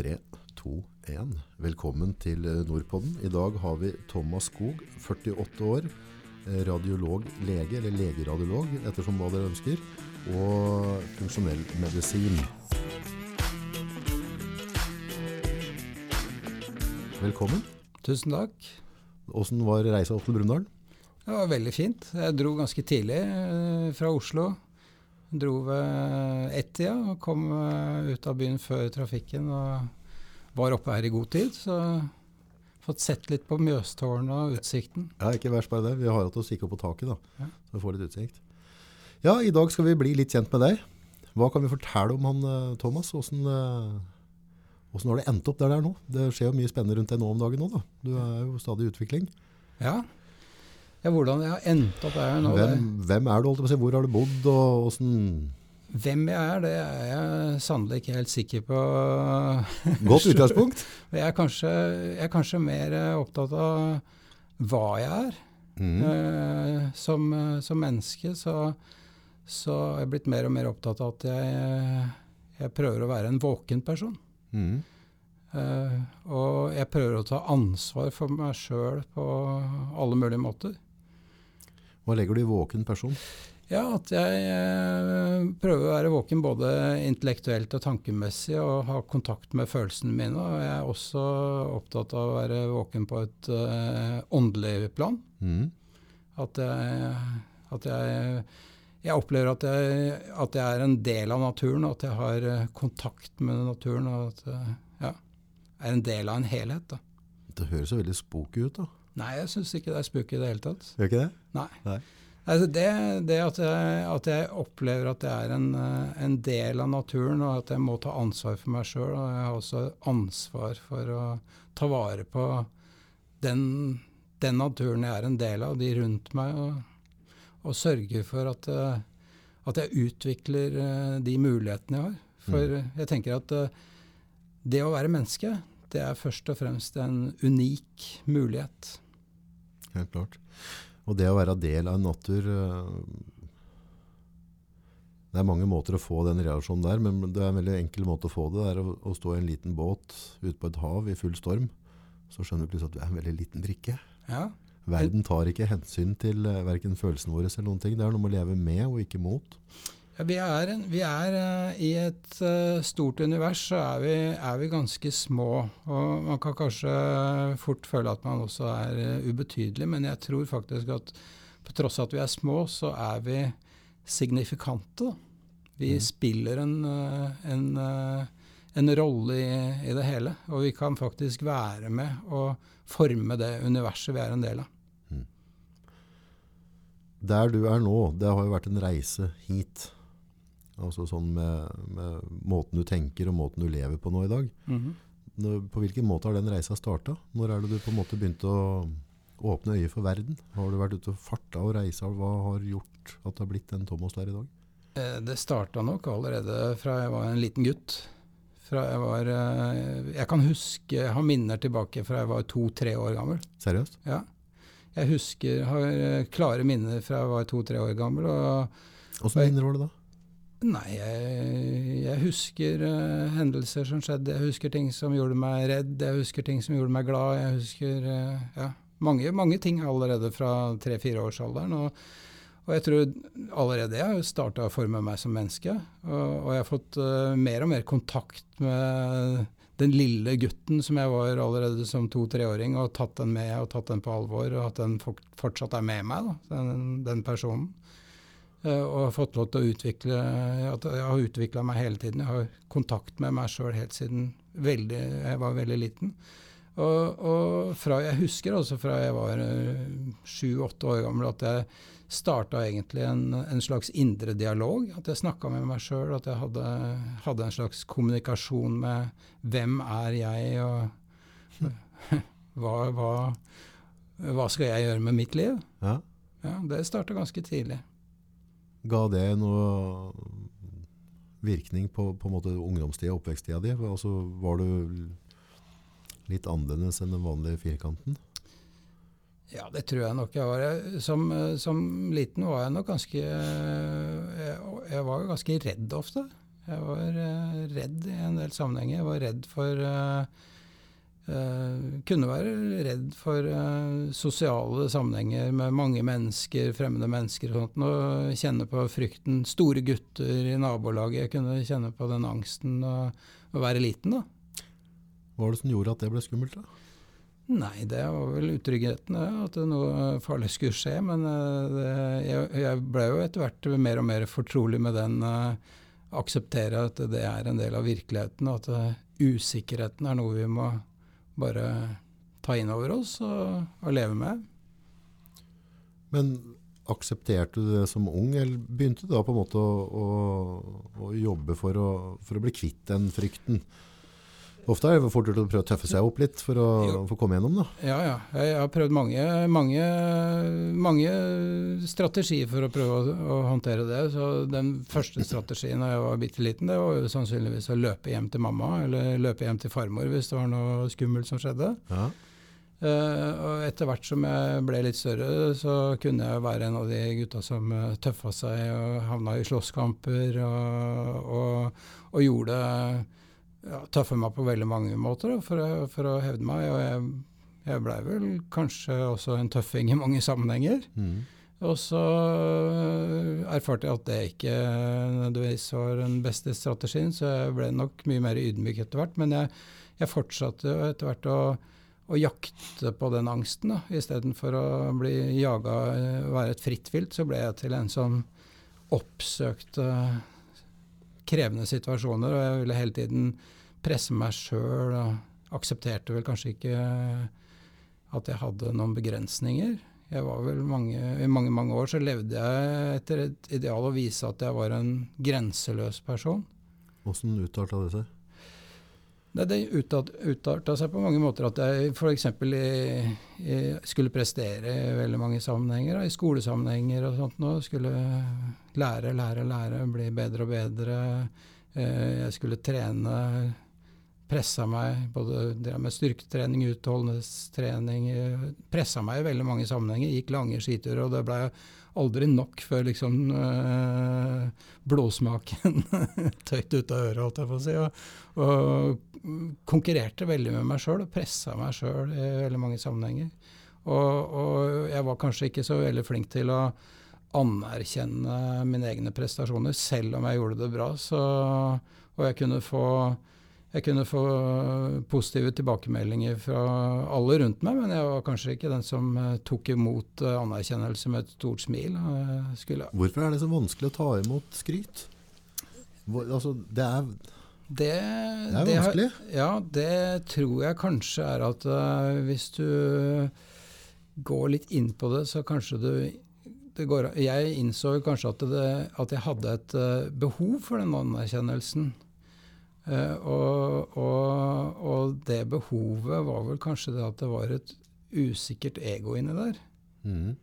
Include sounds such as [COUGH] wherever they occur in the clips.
3, 2, 1. Velkommen til eh, Nordpodden. I dag har vi Thomas Skog, 48 år, eh, radiolog, lege, eller legeradiolog, ettersom hva dere ønsker, og funksjonell medisin. Velkommen. Tusen takk. Hvordan var reisa opp til Brumunddal? Det var veldig fint. Jeg dro ganske tidlig eh, fra Oslo. Dro ved ett-tida og kom eh, ut av byen før trafikken. og Var oppe her i god tid. Så fått sett litt på Mjøstårnet og utsikten. Ja, ikke verst bare det. Vi har hatt oss kikke opp på taket, da. Ja. Så vi får litt utsikt. Ja, i dag skal vi bli litt kjent med deg. Hva kan vi fortelle om han eh, Thomas? Hvordan, eh, har det endt opp der det er nå? Det skjer jo mye spennende rundt deg nå om dagen nå, da. Du er jo stadig i utvikling. Ja. Ja, hvordan jeg har endt opp her nå Hvem, hvem er du, holdt jeg på å si? Hvor har du bodd, og det, Hvem jeg er, det er jeg sannelig ikke helt sikker på. [LAUGHS] Godt utgangspunkt. [LAUGHS] Jeg er kanskje, jeg er kanskje mer eh, opptatt av hva jeg er. Mm. Eh, som, eh, som menneske så, så er jeg blitt mer og mer opptatt av at jeg, jeg prøver å være en våken person. Mm. Eh, og jeg prøver å ta ansvar for meg sjøl på alle mulige måter. Hva legger du i våken person? Ja, at jeg eh, prøver å være våken både intellektuelt og tankemessig og ha kontakt med følelsene mine. Og jeg er også opptatt av å være våken på et uh, åndelig plan. Mm. At jeg, at jeg, jeg opplever at jeg, at jeg er en del av naturen, at jeg har eh, kontakt med naturen. Og at jeg ja, er en del av en helhet. Da. Det høres jo veldig spooky ut, da. Nei, jeg syns ikke det er spooky i det hele tatt. Gjør ikke det? Nei. Nei. Altså det, det at, jeg, at jeg opplever at jeg er en, eh, en del av naturen, og at jeg må ta ansvar for meg sjøl. Og jeg har også ansvar for å ta vare på den, den naturen jeg er en del av, de rundt meg, og, og sørge for at, eh, at jeg utvikler eh, de mulighetene jeg har. For jeg tenker at det å være menneske, det er først og fremst en unik mulighet. Helt klart. Og det å være del av en natur eh, Det er mange måter å få den relasjonen der, men det er en veldig enkel måte å få det. Det er å, å stå i en liten båt ute på et hav i full storm. Så skjønner du plutselig at du er en veldig liten brikke. Ja, Verden tar ikke hensyn til uh, verken følelsene våre eller noen ting. Det er noe med å leve med og ikke mot. Vi er, en, vi er eh, I et eh, stort univers så er vi, er vi ganske små. Og man kan kanskje fort føle at man også er eh, ubetydelig, men jeg tror faktisk at på tross av at vi er små, så er vi signifikante. Vi Mm. spiller en, en, en rolle i, i det hele. Og vi kan faktisk være med og forme det universet vi er en del av. Der du er nå, det har jo vært en reise hit. Altså sånn med, med måten du tenker og måten du lever på nå i dag. Nå- På hvilken måte har den reisa starta? Når er det du på en måte begynte å åpne øyet for verden? Har du vært ute og farta og reisa? Hva har gjort at det har blitt den Thomas der i dag? Eh, Det starta nok allerede fra jeg var en liten gutt. Fra jeg var eh, Jeg kan huske, jeg har minner tilbake fra jeg var to-tre år gammel. Seriøst? Ja. Jeg husker, har eh, klare minner fra jeg var to-tre år gammel. Åssen minner var det da? Nei, jeg, jeg husker uh, hendelser som skjedde. Jeg husker ting som gjorde meg redd. Jeg husker ting som gjorde meg glad. Jeg husker uh, ja, mange, mange ting allerede fra tre-fireårsalderen. Og, og jeg tror allerede jeg har starta å forme meg som menneske. Og, og jeg har fått uh, mer og mer kontakt med den lille gutten som jeg var allerede som to-treåring, og tatt den med og tatt den på alvor, og at den fortsatt er med meg, da, den, den personen. Eh, og har fått lov til å utvikle at Jeg har utvikla meg hele tiden. Jeg har kontakt med meg sjøl helt siden veldig, jeg var veldig liten. Og, og fra jeg husker også fra jeg var sju-åtte år gammel, at jeg starta egentlig en, en slags indre dialog. At jeg snakka med meg sjøl, at jeg hadde, hadde en slags kommunikasjon med hvem er jeg, og [LAUGHS] hva, hva, hva skal jeg gjøre med mitt liv? Ja. Ja, Det starta ganske tidlig. Ga det noe virkning på, på ungdomstida og oppveksttida di? Altså, var du litt annerledes enn den vanlige firkanten? Ja, det tror jeg nok jeg var. Som, som liten var jeg nok ganske Jeg, jeg var ganske redd ofte. Jeg var uh, redd i en del sammenhenger. Jeg var redd for uh, Uh, kunne være redd for uh, sosiale sammenhenger med mange mennesker, fremmede mennesker og sånt, og kjenne på frykten. Store gutter i nabolaget. Jeg kunne kjenne på den angsten å, å være liten, da. Hva var det som gjorde at det ble skummelt, da? Nei, det var vel utryggheten, at noe farlig skulle skje. Men uh, det, jeg, jeg, ble jo etter hvert mer og mer fortrolig med den. akseptere at det er en del av virkeligheten, og at usikkerheten er noe vi må bare ta inn over oss og, og leve med. Men aksepterte du det som ung, eller begynte du da på en måte å, å, å jobbe for å, for å, bli kvitt den frykten? Ofte er det fort gjort å prøve å tøffe seg opp litt for å få komme gjennom. da. Ja, ja. Jeg har prøvd mange, mange, mange strategier for å prøve å, å, håndtere det. Så Den første strategien da jeg var bitte liten, det var jo sannsynligvis å løpe hjem til mamma, eller løpe hjem til farmor hvis det var noe skummelt som skjedde. Ja. Uh, og etter hvert som jeg ble litt større, så kunne jeg være en av de gutta som uh, tøffa seg og havna i slåsskamper og, og, og gjorde det ja, tøffe meg på veldig mange måter da, for, å, for, å, hevde meg. Og jeg, jeg blei vel kanskje også en tøffing i mange sammenhenger. Mm. Og så øh, erfarte jeg at det ikke nødvendigvis var den beste strategien, så jeg ble nok mye mer ydmyk etter hvert. Men jeg, jeg fortsatte etter hvert å, å, jakte på den angsten. da, Istedenfor å bli jaga, øh, være et fritt vilt, så ble jeg til en som oppsøkte krevende situasjoner, og jeg ville hele tiden presse meg sjøl aksepterte vel kanskje ikke at jeg hadde noen begrensninger. Jeg var vel mange, I mange mange år så levde jeg etter et ideal å vise at jeg var en grenseløs person. Åssen uttalte det seg? Det, det utarta seg på mange måter at jeg f.eks. skulle prestere i veldig mange sammenhenger. I skolesammenhenger og sånt nå. Skulle lære, lære, lære, bli bedre og bedre. Eh, jeg skulle trene, pressa meg, både med styrketrening, utholdenhetstrening. Pressa meg i veldig mange sammenhenger. Gikk lange skiturer, og det blei aldri nok før liksom øh, blodsmaken [LAUGHS] tøyt ut av øret, holdt jeg på å si. Og, og konkurrerte veldig med meg sjøl og pressa meg sjøl i veldig mange sammenhenger. Og, og, jeg var kanskje ikke så veldig flink til å anerkjenne mine egne prestasjoner, selv om jeg gjorde det bra. Så, og jeg kunne få jeg kunne få positive tilbakemeldinger fra alle rundt meg, men jeg var kanskje ikke den som uh, tok imot uh, anerkjennelse med et stort smil. Skulle. Hvorfor er det så vanskelig å ta imot skryt? Hvor, altså, det er, det, det er vanskelig? Det, ja, det tror jeg kanskje er at hvis du går litt inn på det, så kanskje du går, Jeg innså kanskje at, det, at jeg hadde et behov for den anerkjennelsen. Uh, og, og, og, det behovet var vel kanskje det at det var et usikkert ego inni der. Mm.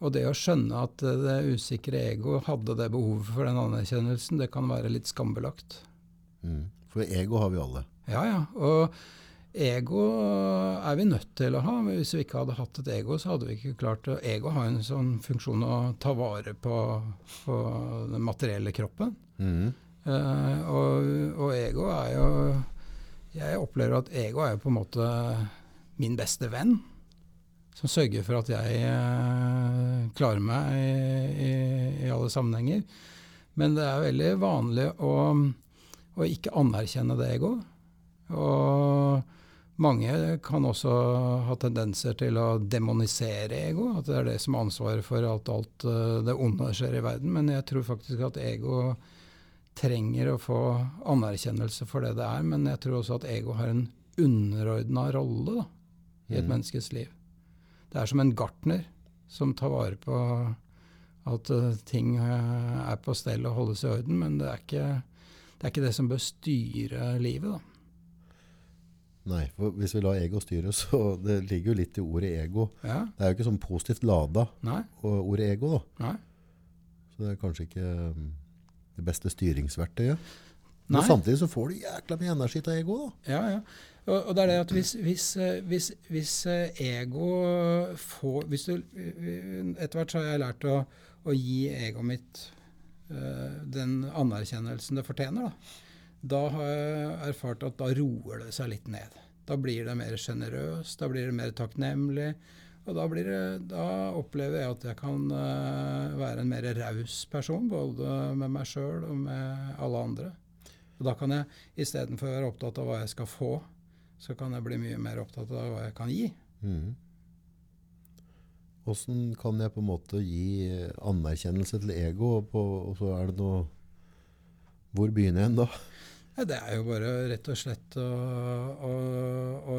Og det å skjønne at det usikre ego hadde det behovet for den anerkjennelsen, det kan være litt skambelagt. Mm. For ego har vi alle. Ja, ja. Og ego er vi nødt til å ha. Hvis vi ikke hadde hatt et ego, så hadde vi ikke klart det. Ego har en sånn funksjon å ta vare på, på den materielle kroppen. Mm. Uh, og, og, ego er jo Jeg opplever at ego er jo på en måte min beste venn. Som sørger for at jeg uh, klarer meg i, i, i, alle sammenhenger. Men det er veldig vanlig å, å ikke anerkjenne det egoet. Og mange kan også ha tendenser til å demonisere ego. At det er det som er ansvaret for at alt uh, det onde skjer i verden. Men jeg tror faktisk at ego trenger å få anerkjennelse for det det er, men jeg tror også at ego har en underordna rolle da, i et mm. menneskes liv. Det er som en gartner som tar vare på at uh, ting uh, er på stell og holdes i orden, men det er, ikke, det er ikke det som bør styre livet. da. Nei, for hvis vi lar ego styre, så det ligger jo litt i ordet ego. Ja. Det er jo ikke sånn positivt lada, Nei. ordet ego. da. Nei. Så det er kanskje ikke um, det beste styringsverktøyet. Men samtidig så får du jækla mye energi av ego. da. Ja, ja. Og, og, det er det at hvis, hvis, hvis, hvis eh, ego får hvis du, Etter hvert så har jeg lært å, å gi egoet mitt eh, den anerkjennelsen det fortjener, da, da har jeg erfart at da roer det seg litt ned. Da blir det mer sjenerøst, da blir det mer takknemlig. Og da, det, da, opplever jeg at jeg kan uh, være en mer raus person, både med meg sjøl og med alle andre. Og da kan jeg istedenfor å være opptatt av hva jeg skal få, så kan jeg bli mye mer opptatt av hva jeg kan gi. Mm. Hvordan kan jeg på en måte gi anerkjennelse til ego, og, på, og så er det noe Hvor begynner jeg da? Ja, det er jo bare rett og slett å, å, å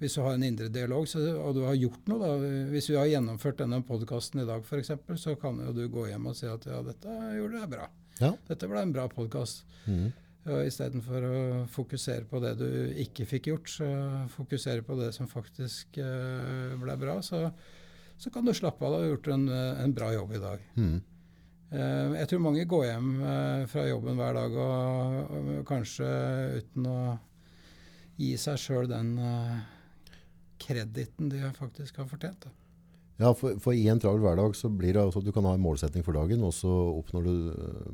Hvis du har en indre dialog, så, og du har gjort noe, da Hvis vi har gjennomført denne podkasten i dag f.eks., så kan jo du gå hjem og si at ja, dette gjorde jeg bra. Ja. Dette ble en bra podkast. Mm. Og Istedenfor å fokusere på det du ikke fikk gjort, så fokusere på det som faktisk uh, ble bra, så, så, kan du slappe av. Du har gjort en, en bra jobb i dag. Mm. Uh, jeg tror mange går hjem uh, fra jobben hver dag og, og, kanskje uten å gi seg sjøl den krediten de faktisk har fortjent. Da. Ja, for, for, i en travel hverdag så blir det altså at du kan ha en målsetting for dagen, og så oppnår du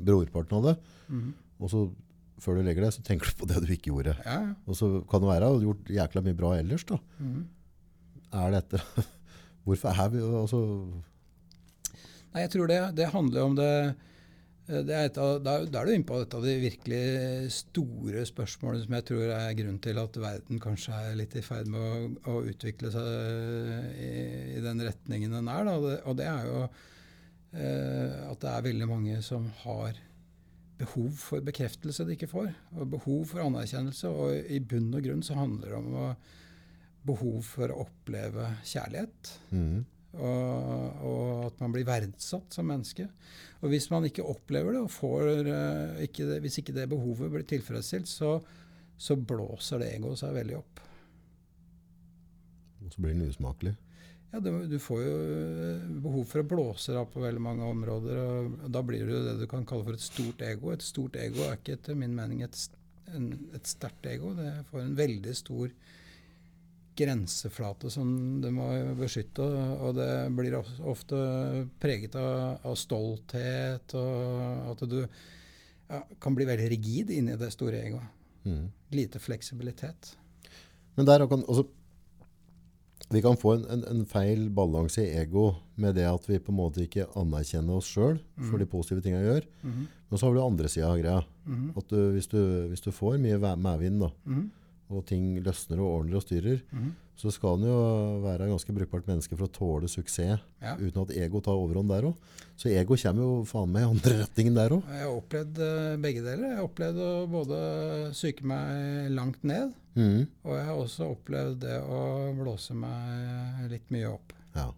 brorparten av det. Mm. Og så før du legger deg, så tenker du på det du ikke gjorde. Ja. Og så kan det være at du har gjort jækla mye bra ellers. da. Mm. Er det etter [LAUGHS] Hvorfor er vi altså Nei, jeg tror det, det handler om det, det er Da er du inne på et av de virkelig store spørsmålene som jeg tror er grunnen til at verden kanskje er litt i ferd med å, å utvikle seg i, i, den retningen den er. Da. Og det er jo eh, at det er veldig mange som har behov for bekreftelse de ikke får, og behov for anerkjennelse. Og i bunn og grunn så handler det om å, behov for å oppleve kjærlighet. Mm. Og, og, at man blir verdsatt som menneske. Og hvis man ikke opplever det, og får, uh, ikke det, hvis ikke det behovet blir tilfredsstilt, så, så blåser det egoet seg veldig opp. Og så blir den usmakelig? Ja, du, Du får jo eh, behov for å blåse deg opp på veldig mange områder. og Da blir jo det du kan kalle for et stort ego. Et stort ego er ikke etter min mening et, et sterkt ego. Det får en veldig stor grenseflate som de må beskytte. Og det blir ofte preget av, av stolthet, og at du ja, kan bli veldig rigid inni det store egoet. Mm. Lite fleksibilitet. Men der kan, også, vi kan få en, en, en feil balanse i ego med det at vi på en måte ikke anerkjenner oss sjøl mm. for de positive tingene vi gjør. Mm. Men så har vi andre sida av greia. Mm. At du, hvis, du, hvis, du, får mye medvind, da, mm. Og ting løsner og ordner og styrer, mm så skal en jo være ganske brukbart menneske for å tåle suksess ja. uten at ego tar overhånd der òg. Så ego kommer jo faen meg i andre [LAUGHS] retningen der òg. Jeg har opplevd uh, begge deler. Jeg har opplevd å både psyke meg langt ned, mm. og jeg har også opplevd det å blåse meg litt mye opp ja.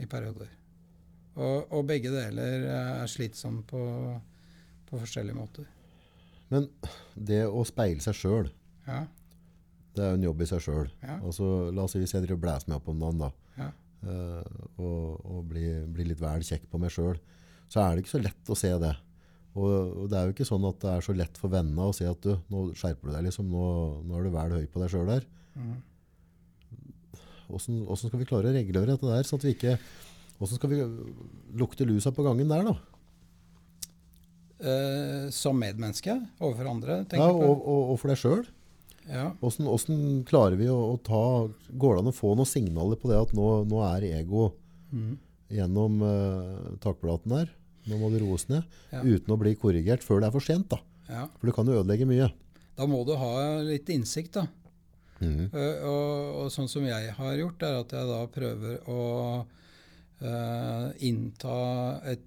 i perioder. Og, og, begge deler er slitsomt på, på forskjellige måter. Men det å speile seg sjøl ja. Det er jo en jobb i seg sjøl. Ja. La oss si hvis jeg driver og blæser meg opp om dagen da, ja. uh, og, og blir, blir, litt vel kjekk på meg sjøl, så er det ikke så lett å se det. Og, og, det er jo ikke sånn at det er så lett for vennene å si at du, nå skjerper du deg, liksom. Nå, nå er du vel høy på deg sjøl der. Mm. Hvordan, skal vi klare å regulere dette der? sånn at vi ikke, Hvordan skal vi lukte lusa på gangen der, da? Uh, som medmenneske overfor andre? ja, og, og, og for deg sjøl. Ja. Hvordan, klarer vi å, å, ta Går det an å få noen signaler på det at nå, nå er ego mm. gjennom uh, takplaten der? Nå må det roes ned. Ja. Uten å bli korrigert før det er for sent. Ja. For det kan jo ødelegge mye. Da må du ha litt innsikt, da. Mm. Uh, og, og, sånn som jeg har gjort, er at jeg da prøver å uh, innta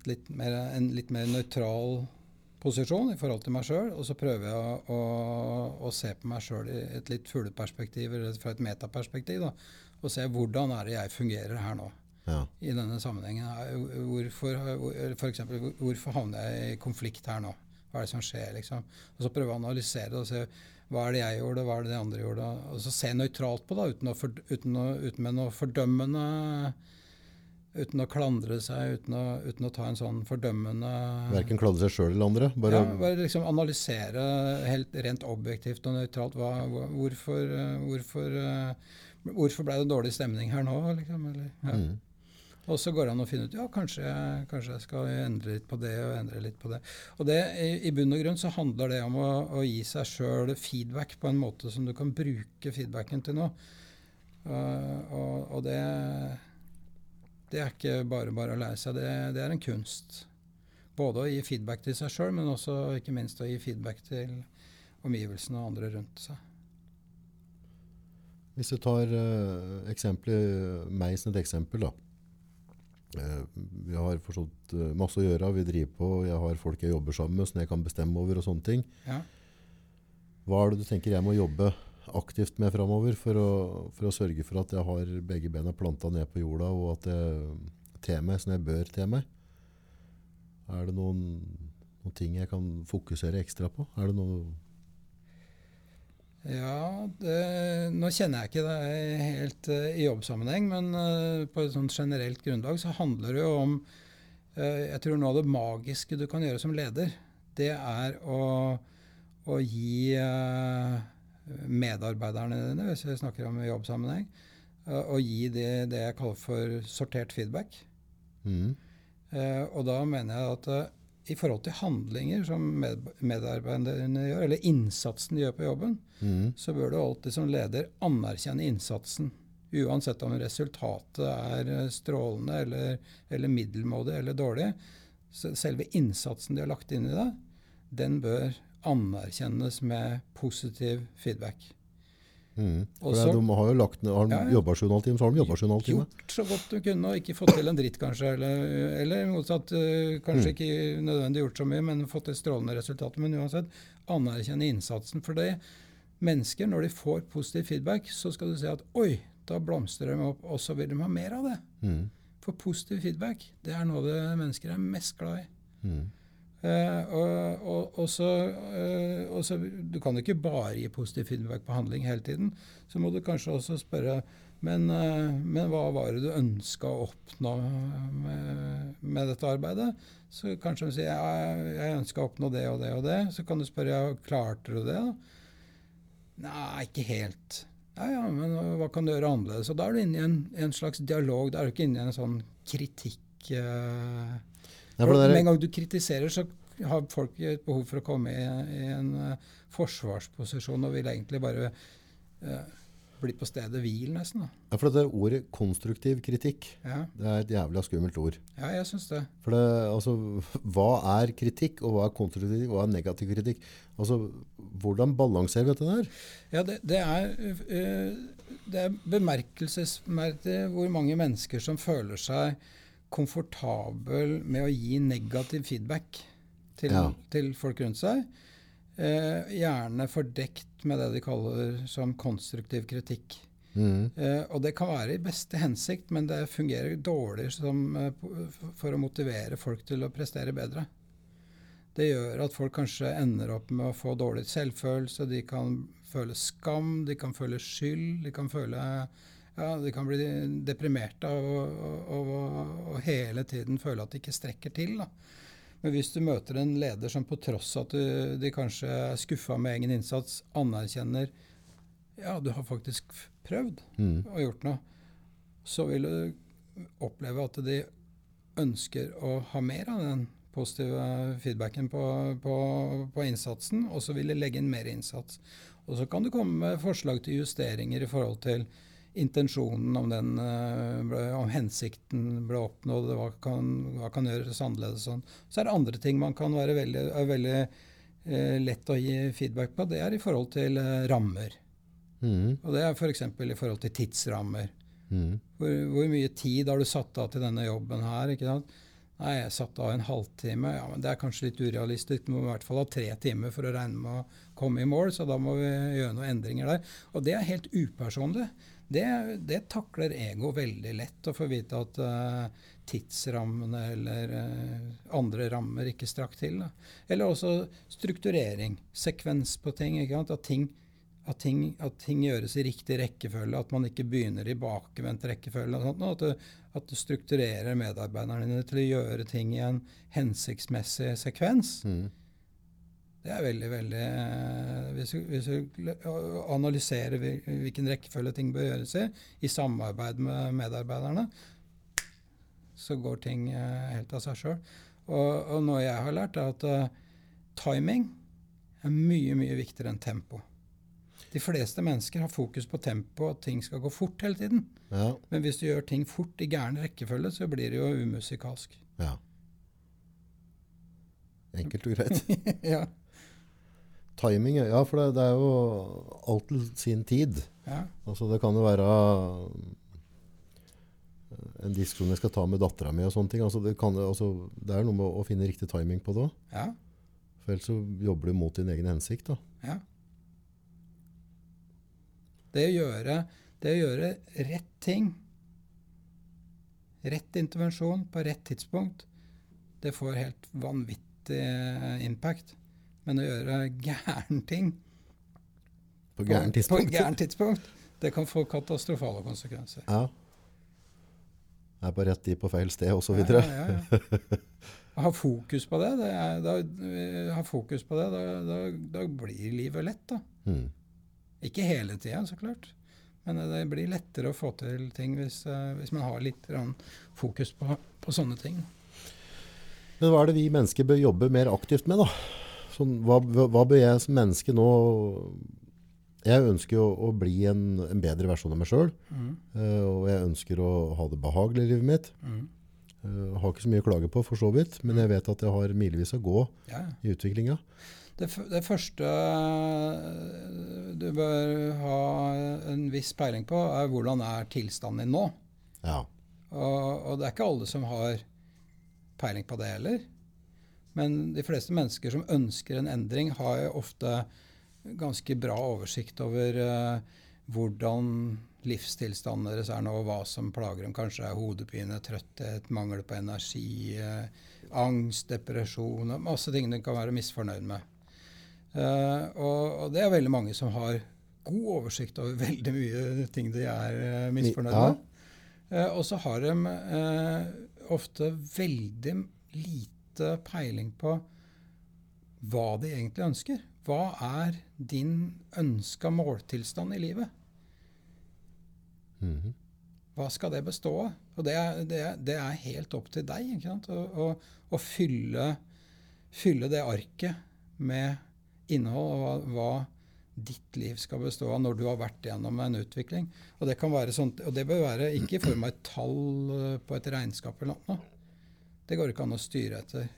litt mer, en litt mer nøytral posisjon i forhold til meg sjøl, og så prøver jeg å, å, å se på meg sjøl i et litt fugleperspektiv, eller fra et metaperspektiv, da, og se hvordan er det jeg fungerer her nå. Ja. I denne sammenhengen. Hvorfor, for eksempel, hvorfor havner jeg i konflikt her nå? Hva er det som skjer? liksom? Og så prøve å analysere det og se hva er det jeg gjorde, hva er det de andre gjorde. Og så se nøytralt på det, uten, å uten, å, uten med noe fordømmende Uten å klandre seg, uten å, uten å ta en sånn fordømmende Verken klandre seg sjøl eller andre? Bare, ja, bare liksom analysere helt rent objektivt og nøytralt hva, hvorfor, hvorfor, hvorfor ble det dårlig stemning her nå? Liksom, eller, ja. mm. Og så går det an å finne ut ja, kanskje, kanskje jeg skal endre litt på det og endre litt på det. Og det, i, i bunn og grunn så handler det om å, å gi seg sjøl feedback på en måte som du kan bruke feedbacken til noe. Uh, og, og det, det er ikke bare bare å lære seg, det, det er en kunst. Både å gi feedback til seg sjøl, men også ikke minst å gi feedback til omgivelsene og andre rundt seg. Hvis du tar uh, meg som et eksempel, da. Eh, vi har forstått eh, masse å gjøre, vi driver på, jeg har folk jeg jobber sammen med som jeg kan bestemme over og sånne ting. Ja. Hva er det du tenker jeg må jobbe aktivt med framover for, for, å sørge for at jeg har begge bena planta ned på jorda, og at jeg ter meg som jeg bør te meg? Er det noen, noen ting jeg kan fokusere ekstra på? Er det noe ja, det, nå kjenner jeg ikke det helt uh, i jobbsammenheng, men uh, på et sånt generelt grunnlag så handler det jo om uh, Jeg tror noe av det magiske du kan gjøre som leder, det er å, å gi medarbeiderne dine, hvis vi snakker om jobbsammenheng, å gi det, det, jeg kaller for sortert feedback. Mm. og da mener jeg at i forhold til handlinger som med, medarbeiderne gjør, eller innsatsen de gjør på jobben, mm. så bør du alltid som leder anerkjenne innsatsen. Uansett om resultatet er eh, strålende eller, eller middelmådig eller dårlig. Selve innsatsen de har lagt inn i det, den bør anerkjennes med positiv feedback. Mm. Også, de har jo lagt ned, har de ja, jobba sju og en halv time, så har de jobba sju og en halv time. Gjort så godt du kunne og ikke fått til en dritt, kanskje. Eller, eller motsatt, uh, kanskje mm. ikke nødvendig gjort så mye, men fått til strålende resultater. Men uansett, anerkjenne innsatsen. For det mennesker, når de får positiv feedback, så skal du si at oi, da blomstrer de opp, og så vil de ha mer av det. Mm. For positiv feedback, det er noe det mennesker er mest glad i. Mm. Uh, og, og, uh, og, så, Du kan ikke bare gi positiv feedback på handling hele tiden. Så må du kanskje også spørre men, uh, men hva var det du ønska å oppnå med, med, dette arbeidet? Så kanskje de sier jeg, jeg ønska å oppnå det og det og det. Så kan du spørre ja, klarte du det. Nei, ikke helt. Ja, ja, men hva kan du gjøre annerledes? Og da er du inne i en, en slags dialog. Da er du ikke inne i en sånn kritikk. Uh, med en gang du kritiserer, så har folk et behov for å komme i, i en uh, forsvarsposisjon og vil egentlig bare uh, bli på stedet hvil, nesten. Da. Ja, for det Ordet konstruktiv kritikk ja. det er et jævlig skummelt ord. Ja, jeg synes det. For det, altså, Hva er kritikk, og hva er konstruktiv kritikk, og hva er negativ kritikk? Altså, Hvordan balanserer vi dette der? Ja, det, det er, uh, det er bemerkelsesverdig hvor mange mennesker som føler seg komfortabel med å gi negativ feedback til, ja. til folk rundt seg. Eh, gjerne fordekt med det de kaller som konstruktiv kritikk. Mm. Eh, og det kan være i beste hensikt, men det fungerer dårlig som, eh, for å motivere folk til å prestere bedre. Det gjør at folk kanskje ender opp med å få dårlig selvfølelse. De kan føle skam, de kan føle skyld, de kan føle ja, de kan bli deprimerte og, hele tiden føle at de ikke strekker til. Da. Men hvis du møter en leder som på tross av at du, de kanskje er skuffa med egen innsats, anerkjenner ja, du har faktisk prøvd mm. og gjort noe, så vil du oppleve at de ønsker å ha mer av den positive feedbacken på, på, på innsatsen, og så vil de legge inn mer innsats. Og så kan du komme med forslag til justeringer i forhold til intensjonen, om, den, eh, om hensikten ble oppnådd, hva kan, hva kan gjøres annerledes. Sånn. Så er det andre ting man kan være veldig, veldig eh, lett å gi feedback på. Det er i forhold til eh, rammer. Mm. Og det er f.eks. For i forhold til tidsrammer. Mm. Hvor, hvor, mye tid har du satt av til denne jobben her? ikke sant? Nei, jeg satte av en halvtime. Ja, men Det er kanskje litt urealistisk. Du må i hvert fall ha tre timer for å regne med å komme i mål, så da må vi gjøre noen endringer der. Og det er helt upersonlig det, det, takler ego veldig lett, å få vite at uh, tidsrammene eller uh, andre rammer ikke strakk til. Da. Eller også strukturering, sekvens på ting. At ting, at, ting, at, ting, gjøres i riktig rekkefølge, at man ikke begynner i bakvendt rekkefølge. Sånt, at, du, at, du, strukturerer medarbeiderne dine til å gjøre ting i en hensiktsmessig sekvens. Mm. Det er veldig, veldig eh, Hvis hvis du analyserer hvilken rekkefølge ting bør gjøres i, i samarbeid med medarbeiderne, så går ting eh, helt av seg sjøl. Og, og noe jeg har lært, er at eh, timing er mye, mye viktigere enn tempo. De fleste mennesker har fokus på tempo, at ting skal gå fort hele tiden. Ja. Men hvis du gjør ting fort i gæren rekkefølge, så blir det jo umusikalsk. ja. Enkelt og greit. [LAUGHS] ja. Timing, ja, for det, det er jo alt til sin tid. ja. Altså, det kan jo være eh, en diskusjon jeg skal ta med dattera mi og sånne ting. Altså, det, kan, altså, det er noe med å finne riktig timing på det òg. Ja. For ellers så jobber du mot din egen hensikt. da. Ja. Det å gjøre, det å gjøre rett ting, rett intervensjon på rett tidspunkt, det får helt vanvittig eh, impact. Men å gjøre gæren ting På gærent på gæren tidspunkt, det kan få katastrofale konsekvenser. Ja. Er på rett tid på feil sted, osv. Ja, ja, ja. [LAUGHS] Ha fokus på det. det er, da, eh, ha fokus på det, da, da, da blir livet lett, da. Mm. Ikke hele tida, så klart. Men det blir lettere å få til ting hvis, eh, hvis man har litt fokus på, på sånne ting. Men hva er det vi mennesker bør jobbe mer aktivt med, da? Sånn, hva, hva bør jeg som menneske nå Jeg ønsker jo å bli en, en bedre versjon av meg sjøl. Mm. og jeg ønsker å ha det behagelig i livet mitt. Mm. Uh, har ikke så mye å klage på, for så vidt, men jeg vet at jeg har milevis å gå Ja. i utviklinga. Det, det første eh, du bør ha en viss peiling på, er hvordan er tilstanden din nå. Ja. Og, og det er ikke alle som har peiling på det heller. Men de fleste mennesker som ønsker en endring, har jo ofte ganske bra oversikt over uh, hvordan livstilstanden deres er nå, og hva som plager dem. Kanskje er hodepine, trøtthet, mangel på energi, uh, angst, depresjon og Masse ting de kan være misfornøyd med. Uh, og, og det er veldig mange som har god oversikt over [LAUGHS] veldig mye ting de er misfornøyd med. Og så har de ofte veldig lite peiling på hva de egentlig ønsker. Hva er din ønska måltilstand i livet? Mhm. Hva skal det bestå av? Og det er, det er, det er helt opp til deg ikke sant? Å, å, å fylle, fylle det arket med innhold, og hva, hva ditt liv skal bestå av når du har vært gjennom en utvikling. Og det, kan være sånt, og det bør være ikke i form av et tall eh, på et regnskap eller noe. Det går ikke an å styre etter.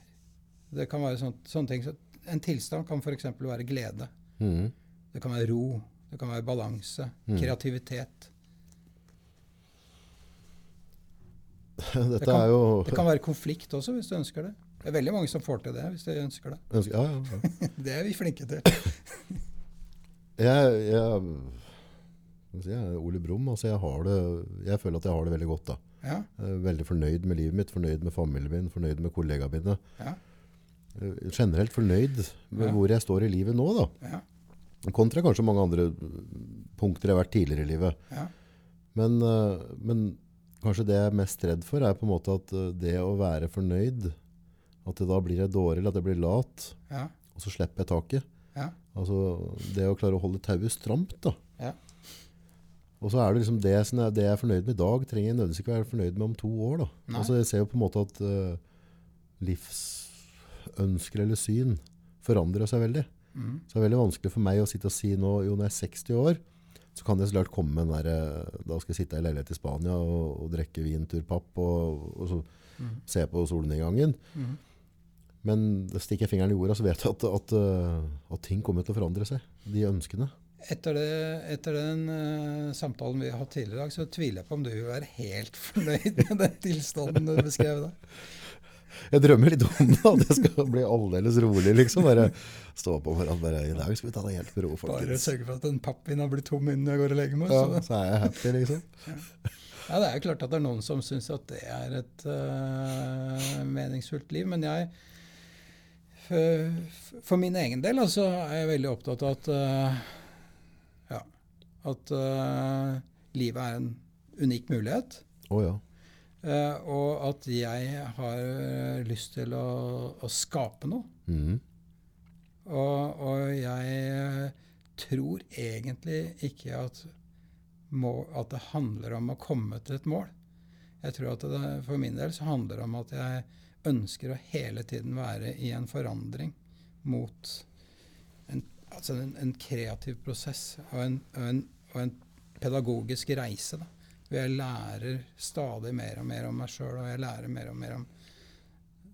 Det kan være sånt, sånne ting. Så en tilstand kan f.eks. være glede. Mm. Det kan være ro. Det kan være balanse. Mm. Kreativitet. [LAUGHS] Det kan- jo Det kan være konflikt også, hvis du ønsker det. Det er veldig mange som får til det, hvis de ønsker det. ønsker, ja, ja, ja. [LAUGHS] Det er vi flinke til. [LAUGHS] Jeg, jeg, jeg, Ole Brumm, altså jeg, har det, jeg føler at jeg har det veldig godt. da. Ja, veldig fornøyd med livet mitt, fornøyd med familien min, fornøyd med kollegaene mine. ja, Generelt fornøyd med Ja. hvor jeg står i livet nå. da. ja. Kontra kanskje mange andre punkter jeg har vært tidligere i livet. ja. Men, eh, men kanskje det jeg er mest redd for, er på en måte at eh, det å være fornøyd At det da blir jeg dårlig, eller at jeg blir lat, ja, og så slipper jeg taket. ja. Altså det å klare å holde tauet stramt, da. Og så er det liksom det som er, det jeg er fornøyd med i dag, trenger jeg nødvendigvis ikke være fornøyd med om to år. Altså Jeg ser jo på en måte at uh, livsønsker eller syn forandrer seg veldig. Mm. Så det er veldig vanskelig for meg å sitte og si nå, jo når jeg er 60 år, så kan jeg så klart komme med den der, eh, da skal jeg sitte i leilighet i Spania og, og drikke vinturpapp og, og så Mm. se på solnedgangen. Mm. Men stikker jeg fingeren i jorda, så vet jeg at, at, uh, at ting kommer til å forandre seg. De ønskene. Etter, det, etter den uh, samtalen vi har hatt tidligere i dag, så tviler jeg på om du vil være helt [LAUGHS] fornøyd med den tilstanden du beskrev der. Jeg drømmer litt om det, at jeg skal bli aldeles rolig, liksom. Bare stå opp om morgenen bare I dag skal vi ta det helt med ro, Bare sørge for at den pappvin har blitt tom innen jeg går og legger meg. Ja, Så. så er jeg happy, liksom. Ja, det er jo klart at det er noen som syns at det er et uh, meningsfullt liv, men jeg for, for min egen del altså, er jeg veldig opptatt av at ja, at uh, livet er en unik mulighet. Oh, ja. uh, og at jeg har eh, lyst til å, å skape noe. Mhm. Og, og jeg tror egentlig ikke at, må, at det handler om å komme til et mål. Jeg tror at det, For min del så handler det om at jeg ønsker å hele tiden være i en forandring mot en, altså en, en kreativ prosess og en, og en, og en pedagogisk reise. da. Jeg lærer stadig mer og mer om meg sjøl, og jeg lærer mer og mer om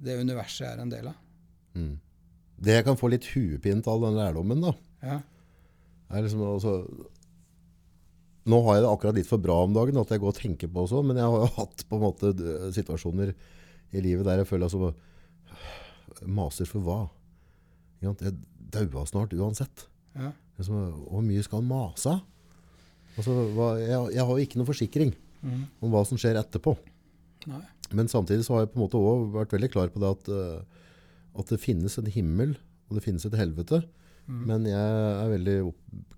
det universet jeg er en del av. Mm. Det jeg kan få litt huepint av den lærdommen, da, Ja, er liksom altså, Nå har jeg det akkurat litt for bra om dagen at jeg går og tenker på også, men jeg har jo hatt på en måte situasjoner i livet der jeg føler altså Maser for hva? Jeg daua snart uansett. ja, Liksom, hvor mye skal han mase? Altså, jeg, jeg har jo ikke noen forsikring mm, om hva som skjer etterpå. nei, Men samtidig så har jeg på en måte også vært veldig klar på det at, eh, at det finnes en himmel og det finnes et helvete. mm, Men jeg er veldig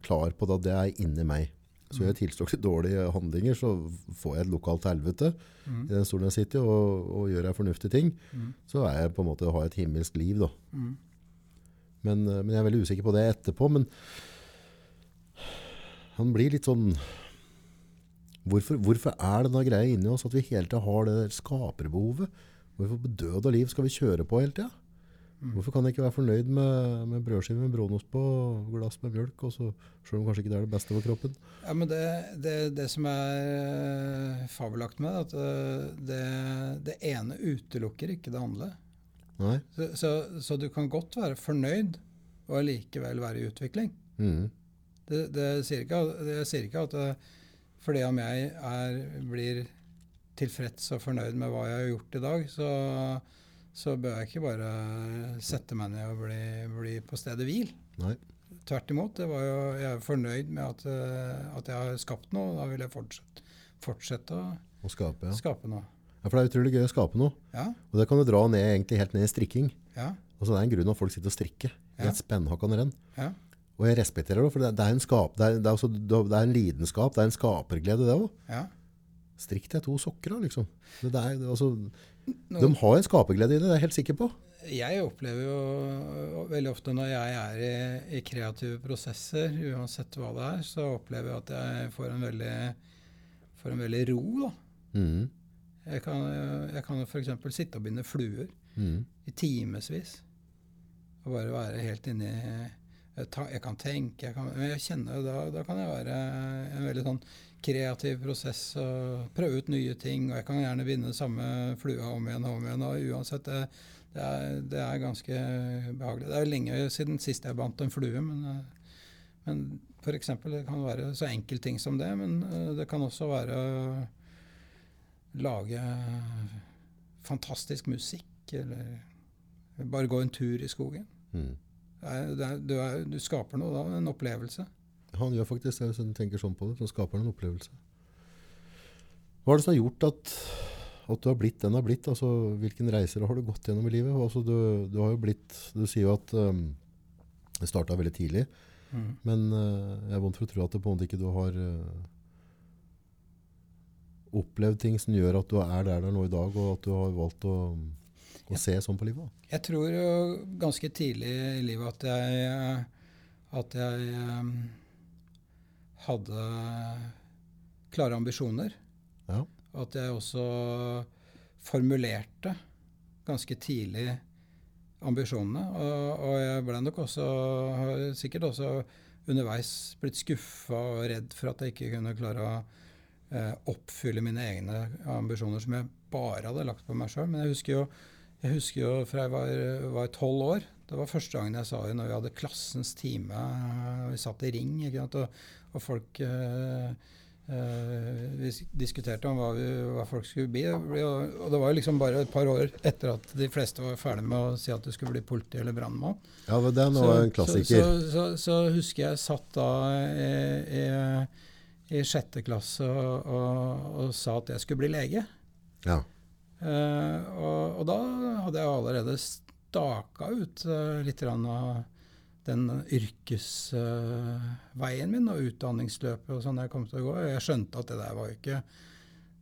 klar på det at det er inni meg. Så Mm. jeg tilstått til dårlige handlinger, så får jeg et lokalt helvete mm, i den stolen jeg sitter i, og, og gjør jeg fornuftige ting, mm, så er jeg på en måte å ha et himmelsk liv. da. mm. Men, eh, men jeg er veldig usikker på det etterpå. Men han blir litt sånn Hvorfor, hvorfor er denne greia inni oss at vi hele tida har det der skaperbehovet? Hvorfor på død og liv skal vi kjøre på hele tida? Hvorfor kan jeg ikke være fornøyd med, med brødskive med brunost på glass med mjølk, og så, selv om kanskje ikke det er det beste for kroppen? Ja, men det, det, det som er fabelaktig med det, at eh, det, det ene utelukker ikke det andre. Så, så, så du kan godt være fornøyd og allikevel være i utvikling. Mm. Det, det sier ikke, jeg sier ikke at det, fordi om jeg er, blir tilfreds og fornøyd med hva jeg har gjort i dag, så, så bør jeg ikke bare sette meg ned og bli, bli på stedet hvil. Nei. Tvert imot. Det var jo, jeg er fornøyd med at, eh, at jeg har skapt noe. og Da vil jeg fortsette, fortsette å Å skape, ja. skape noe. ja. For det er utrolig gøy å skape noe. Ja, Og det kan du dra ned, egentlig helt ned i strikking. ja, Altså, det er en grunn at folk sitter og strikker i et spennhakkende renn. ja. Og jeg respekterer det, for det, er en skap, det, er, det, er også, det er en lidenskap, det er en skaperglede, det òg. ja. Strikk deg to sokker, da, liksom. Det, det er, det, altså, de har en skaperglede i det, det er jeg helt sikker på. Jeg opplever jo veldig ofte når jeg er i, i kreative prosesser, uansett hva det er, så opplever jeg at jeg får en veldig, får en veldig ro. da. Mm. Jeg kan, jeg kan f.eks. sitte og binde fluer Mm. i timevis. Og bare være helt inni jeg, kan tenke, jeg kan, jeg kjenner da, da kan jeg være en veldig sånn kreativ prosess og prøve ut nye ting. Og jeg kan gjerne binde samme flua om igjen og om igjen. og uansett, det, det, er, det er ganske behagelig. Det er lenge siden sist jeg bandt en flue, men, men eksempel, det kan være så enkel ting som det. Men eh, det kan også være å lage fantastisk musikk, eller bare gå en tur i skogen. Mm. Er, er, du, er, du skaper noe da, en opplevelse. Han gjør faktisk det, hvis en tenker sånn på det, så skaper han en opplevelse. Hva er det som har gjort at, at du har blitt den du har blitt? Altså, hvilken reiser har du gått gjennom i livet? Altså, du, du har jo blitt, du sier jo at um, det startet veldig tidlig, men uh, jeg er vondt for å tro at det på en måte ikke du har uh, opplevd ting som gjør at du er der, der nå i dag, og at du har valgt å, å se sånn på livet. Jeg tror jo ganske tidlig i livet at jeg, at jeg hadde klare ambisjoner. Ja. At jeg også formulerte ganske tidlig ambisjonene. Og, og jeg ble nok også, sikkert også underveis blitt skuffa og redd for at jeg ikke kunne klare å eh, oppfylle mine egne ambisjoner som jeg bare hadde lagt på meg sjøl. Men jeg husker jo jeg husker jo fra jeg var- var tolv år. Det var første gangen jeg sa det når vi hadde klassens time. eh, Vi satt i ring? Og, og folk øh, øh, diskuterte om hva, vi, hva folk skulle bli. Og og det var jo liksom bare et par år etter at de fleste var ferdig med å si at du skulle bli politi eller brannmann. Ja, men den var en klassiker. Så, så, så, så husker jeg satt da i, i, i sjette klasse og, og, og sa at jeg skulle bli lege. ja. Eh, og, og da hadde jeg allerede staka ut uh, litt av den yrkesveien min og utdanningsløpet og sånn jeg kom til å gå. Jeg skjønte at det der var jo ikke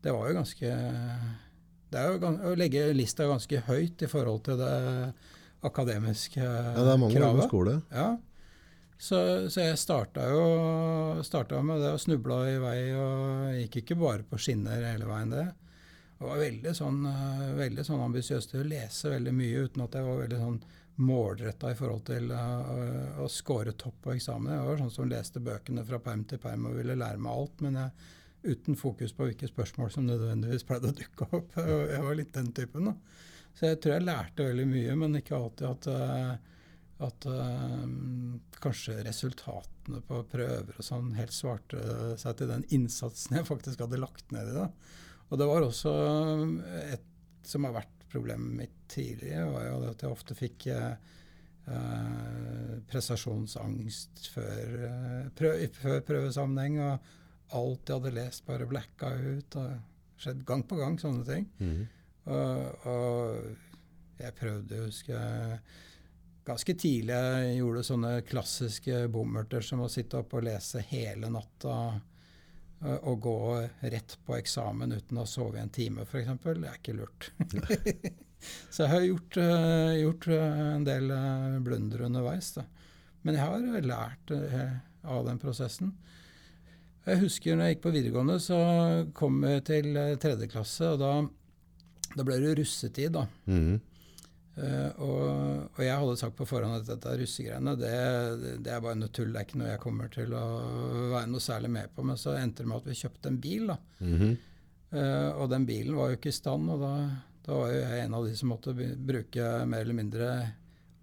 Det var jo ganske Det er jo å legge lista ganske høyt i forhold til det akademiske kravet. ja, det er mange kravet. skole. Ja. Så, så jeg starta jo starta med det og snubla i vei og gikk ikke bare på skinner hele veien, det. Jeg var veldig sånn, uh, veldig sånn ambisiøs til å lese veldig mye uten at jeg var veldig sånn målretta i forhold til å, å score topp på eksamen. Jeg var sånn som leste bøkene fra perm til perm og ville lære meg alt, men jeg, uten fokus på hvilke spørsmål som nødvendigvis pleide å dukke opp. Jeg var litt den typen. da. Så jeg tror jeg lærte veldig mye, men ikke alltid at, at kanskje resultatene på prøver og sånn helt svarte seg til den innsatsen jeg faktisk hadde lagt ned i det. Og det var også et som har vært problemet mitt tidligere, var jo at jeg ofte fikk eh, prestasjonsangst før, prøv, før prøvesammenheng. og alt jeg hadde lest, bare blacka ut. og skjedd gang på gang, sånne ting. Mm. Og, og, jeg prøvde, jeg ganske tidlig jeg gjorde sånne klassiske bommerter som å sitte oppe og lese hele natta og gå rett på eksamen uten å sove i en time, f.eks. Er ikke lurt. [LAUGHS] Så jeg har gjort, uh, gjort uh, en del blunder underveis. Da. Men jeg har lært av den prosessen. Jeg husker når jeg gikk på videregående, så kom jeg til tredje klasse, og da, da ble det russetid, da. Mm. Uh, og, og, jeg hadde sagt på forhånd at dette russegreiene, det, det, er bare noe tull. Det er ikke noe jeg kommer til å være noe særlig med på. Men så endte det med at vi kjøpte en bil, da. Mm -hmm. uh, og den bilen var jo ikke i stand, og da, da, var jo jeg en av de som måtte bruke mer eller mindre